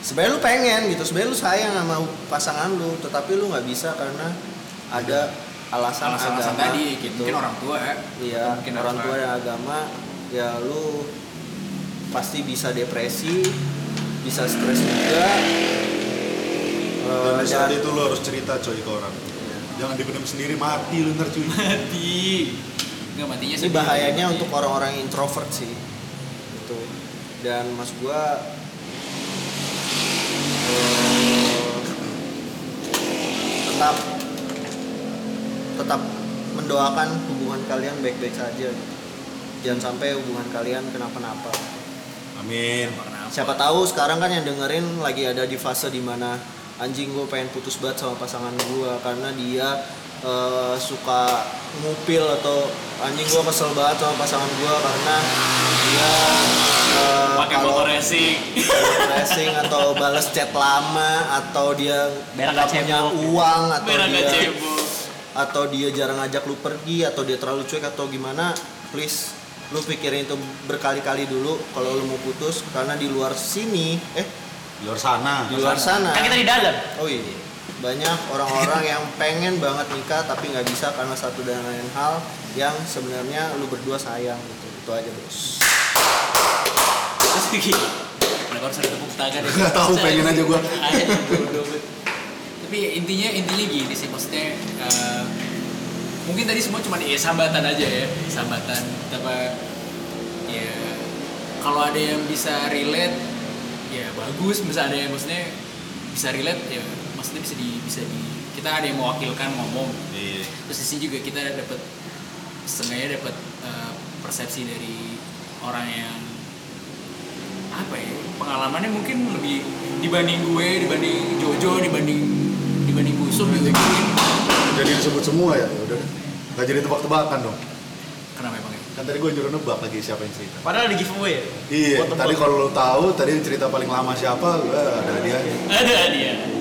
Speaker 4: sebenarnya lu pengen gitu sebenarnya lu sayang sama pasangan lu tetapi lu nggak bisa karena ada alasan,
Speaker 2: alasan-alasan
Speaker 4: agama
Speaker 2: tadi gitu. mungkin orang tua ya
Speaker 4: Iya,
Speaker 2: Mungkin
Speaker 4: orang tua dan agama ya lu pasti bisa depresi, bisa stres juga.
Speaker 1: Dan
Speaker 4: Eh,
Speaker 1: di saat
Speaker 4: dan-
Speaker 1: itu lo harus cerita coy ke orang. Jangan dipendam sendiri mati lu ntar cuy.
Speaker 2: mati nggak matinya
Speaker 4: ini
Speaker 2: sih
Speaker 4: bahayanya untuk orang-orang introvert sih. Dan mas gua eh, tetap tetap mendoakan hubungan kalian baik-baik saja. Jangan sampai hubungan kalian kenapa-napa.
Speaker 1: Amin.
Speaker 4: Siapa tahu sekarang kan yang dengerin lagi ada di fase di mana anjing gue pengen putus banget sama pasangan gue karena dia eh, suka ngupil atau anjing gue kesel banget sama pasangan gue karena dia eh,
Speaker 2: pakai
Speaker 4: kalau
Speaker 2: motor racing.
Speaker 4: racing atau balas chat lama atau dia nggak
Speaker 3: gak
Speaker 4: punya uang atau
Speaker 2: merah
Speaker 4: dia atau dia jarang ngajak lu pergi atau dia terlalu cuek atau gimana please lu pikirin itu berkali-kali dulu kalau lu mau putus karena di luar sini eh
Speaker 1: Di luar sana.
Speaker 4: di luar sana.
Speaker 3: Kan kita di dalam.
Speaker 4: oh iya banyak orang-orang yang pengen banget nikah tapi nggak bisa karena satu dan lain hal yang sebenarnya lu berdua sayang gitu. Itu aja bos.
Speaker 2: Terus gini kenapa harus ada tepuk tangan ya?
Speaker 1: Nggak tahu, pengen aja gua.
Speaker 2: Tapi ya, intinya intinya gini sih maksudnya eh, mungkin tadi semua cuma ya sambatan aja ya. Sambatan apa ya kalau ada yang bisa relate ya bagus. Bisa ada yang maksudnya bisa relate ya maksudnya bisa di bisa di kita ada yang mewakilkan ngomong
Speaker 1: Iya.
Speaker 2: terus di sini juga kita dapat setengahnya dapat eh, persepsi dari orang yang apa ya pengalamannya mungkin lebih dibanding gue dibanding Jojo dibanding dibanding Busuk gitu mungkin
Speaker 1: Jadi disebut semua ya. Udah. Gak jadi tebak-tebakan dong.
Speaker 2: kenapa emang ya?
Speaker 1: Kan tadi gue nyuruh nebak lagi siapa yang cerita.
Speaker 3: Padahal di giveaway ya.
Speaker 1: Iya, tadi kalau lo tahu tadi cerita paling lama siapa, gue ada dia.
Speaker 2: ada dia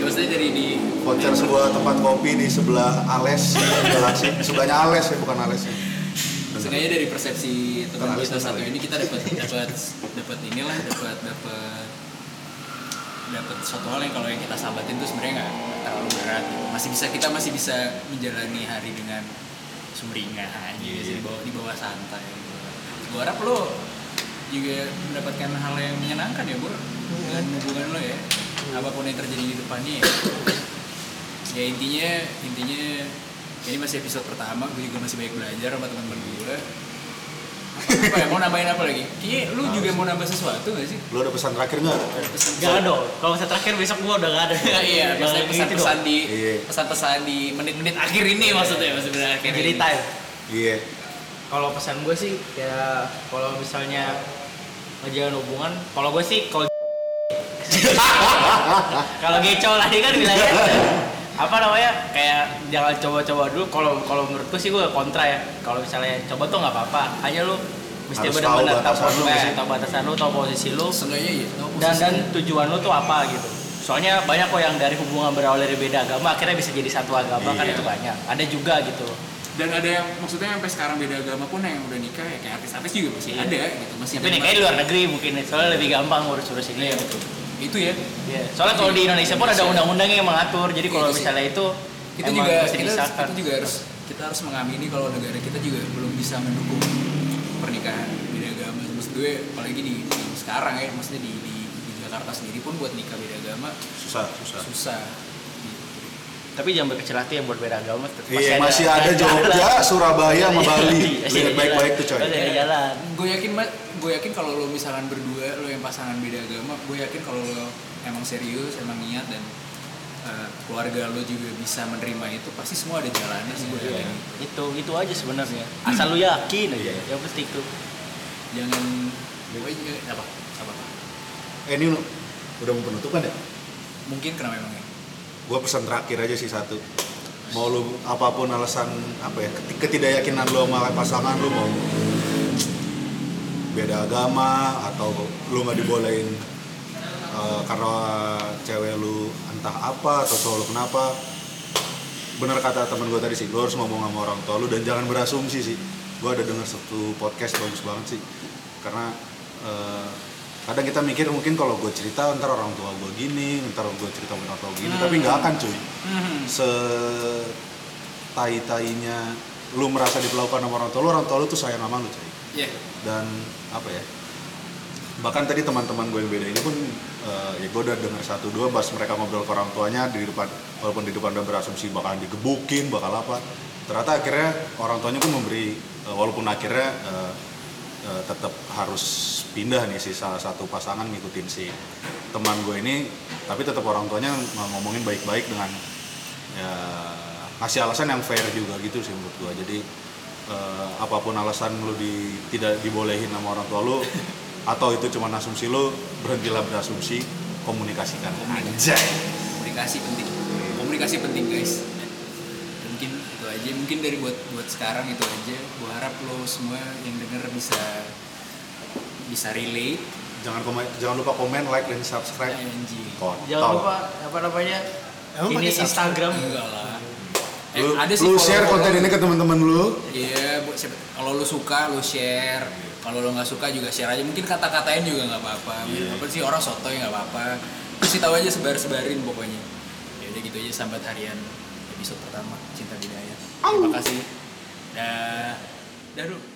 Speaker 2: ya maksudnya dari di
Speaker 1: Voucher sebuah tempat kopi di sebelah Ales, Galaxy. Sebelahnya Ales ya, bukan Ales ya.
Speaker 2: Sengaja dari persepsi teman kita satu ini kita dapat dapat dapat inilah dapat dapat dapat suatu hal yang kalau yang kita sahabatin tuh sebenarnya nggak terlalu berat masih bisa kita masih bisa menjalani hari dengan sumringah gitu sih di bawah di bawah santai. Gua harap lo juga mendapatkan hal yang menyenangkan ya bro dengan hubungan lo ya apa pun yang terjadi di depannya ya ya intinya intinya ini masih episode pertama gue juga masih banyak belajar sama teman-teman gue apa ya mau nambahin apa lagi kayaknya lu juga mau nambah sesuatu gak sih
Speaker 1: Lu ada pesan terakhir nggak?
Speaker 3: Gak ada dong. Kalau saya terakhir besok gua udah gak ada.
Speaker 2: iya biasanya
Speaker 3: gitu
Speaker 2: pesan-pesan
Speaker 3: dong.
Speaker 2: di
Speaker 1: Iya.
Speaker 2: pesan-pesan di menit-menit akhir ini maksudnya maksudnya akhir
Speaker 3: Jadi
Speaker 2: ini.
Speaker 3: time.
Speaker 1: Iya.
Speaker 3: Kalau pesan gue sih kayak kalau misalnya ngejalan hubungan, kalau gue sih kalau kalau gecol tadi kan bilangnya apa namanya kayak jangan coba-coba dulu. Kalau kalau menurut gue sih gue kontra ya. Kalau misalnya coba tuh nggak apa-apa. Hanya lu mesti benar-benar
Speaker 1: tahu
Speaker 3: tahu
Speaker 1: batasan lu
Speaker 3: eh, tahu batasan lu tahu posisi lu.
Speaker 2: Iya tahu
Speaker 3: dan
Speaker 2: posisi
Speaker 3: dan tujuan lu tuh apa gitu. Soalnya banyak kok yang dari hubungan berawal dari beda agama akhirnya bisa jadi satu agama kan
Speaker 2: Iya.
Speaker 3: itu banyak. Ada juga gitu.
Speaker 2: Dan ada yang maksudnya sampai sekarang beda agama pun yang udah nikah ya kayak artis-artis juga masih
Speaker 3: Iya.
Speaker 2: ada gitu. Masih
Speaker 3: tapi nikahnya di luar negeri mungkin soalnya lebih gampang ngurus-ngurus ini
Speaker 2: Iya,
Speaker 3: gitu
Speaker 2: itu ya
Speaker 3: Iya. Soalnya kalau di Indonesia pun ada undang-undang yang mengatur. Jadi kalau
Speaker 2: Iya sih.
Speaker 3: misalnya itu
Speaker 2: itu juga kita, kita juga harus kita harus mengamini kalau negara kita juga belum bisa mendukung pernikahan beda agama maksud gue apalagi di, di sekarang ya maksudnya di, di, di Jakarta sendiri pun buat nikah beda agama
Speaker 1: Susah, susah.
Speaker 2: susah
Speaker 3: Tapi jangan berkecil hati yang buat beda agama. tetap
Speaker 1: Iya, masih ada Jogja, Surabaya, sama Bali.
Speaker 3: Masih
Speaker 1: Lihat
Speaker 3: ada
Speaker 1: baik-baik tuh, coy.
Speaker 3: Masih ada jalan.
Speaker 2: gue yakin Mbak, gue yakin kalau lo misalkan berdua lo yang pasangan beda agama gue yakin kalau lo emang serius emang niat dan eh, keluarga lo juga bisa menerima itu pasti semua ada jalannya sih gue
Speaker 3: Iya.
Speaker 2: yakin
Speaker 3: Itu itu aja sebenarnya. Asal lu yakin aja.
Speaker 1: Iya.
Speaker 3: Yang penting itu.
Speaker 2: jangan gue juga apa apa
Speaker 1: Eh ini udah mau penutupan ya?
Speaker 2: mungkin kenapa emang ya
Speaker 1: Gue pesan terakhir aja sih satu. Mau lu apa pun alasan apa ya keti- ketidakyakinan lu sama pasangan lu mau beda agama atau lu nggak dibolehin eh, karena cewek lu entah apa atau cowok lu kenapa. Bener kata temen gue tadi sih lu harus ngomong sama orang tua lu dan jangan berasumsi sih. Gue ada denger satu podcast bagus banget sih. Karena eh, kadang kita mikir mungkin kalau gue cerita ntar orang tua gue gini ntar gue cerita orang tua gini tapi nggak akan cuy. Se tai tainya lu merasa diperlakukan sama orang tua lu orang tua lu tuh sayang sama lu cuy.
Speaker 2: Ya
Speaker 1: dan apa ya? Bahkan tadi teman-teman gue yang beda ini pun eh, ya gue udah dengar satu dua pas mereka ngobrol ke orang tuanya di depan walaupun di depan udah berasumsi bakalan digebukin bakal apa. Ternyata akhirnya orang tuanya pun memberi eh, walaupun akhirnya eh, eh, tetap harus pindah nih si salah satu pasangan ngikutin si teman gue ini tapi tetap orang tuanya ngomongin baik-baik dengan ya ngasih alasan yang fair juga gitu sih menurut gue. Jadi eh, apa pun alasan lu di, tidak dibolehin sama orang tua lu atau itu cuma asumsi lu berhentilah berasumsi komunikasikan
Speaker 2: Komunikasi.
Speaker 1: anjay
Speaker 2: komunikasi penting komunikasi penting guys mungkin itu aja mungkin dari buat buat sekarang itu aja gue harap lo semua yang denger bisa bisa relate
Speaker 1: jangan komen, jangan lupa komen like dan subscribe
Speaker 2: anjing.
Speaker 3: Jangan lupa apa namanya?
Speaker 4: Emang
Speaker 3: ini? Instagram.
Speaker 2: enggak lah eh,
Speaker 1: lu,
Speaker 2: ada sih
Speaker 1: lu
Speaker 2: follow-
Speaker 1: share konten ini ke teman-teman lu
Speaker 2: Iya, buat siapa- kalau lu suka lu share. Kalau lu nggak suka juga share aja. Mungkin kata-katain juga nggak apa-apa.
Speaker 1: Iya.
Speaker 2: Apa sih orang sotoy nggak apa-apa. Kasih tahu aja sebar-sebarin pokoknya. Ya udah gitu aja sambat harian episode pertama Cinta Bidaya. Terima kasih. Dah. Dah dulu.
Speaker 1: Dah.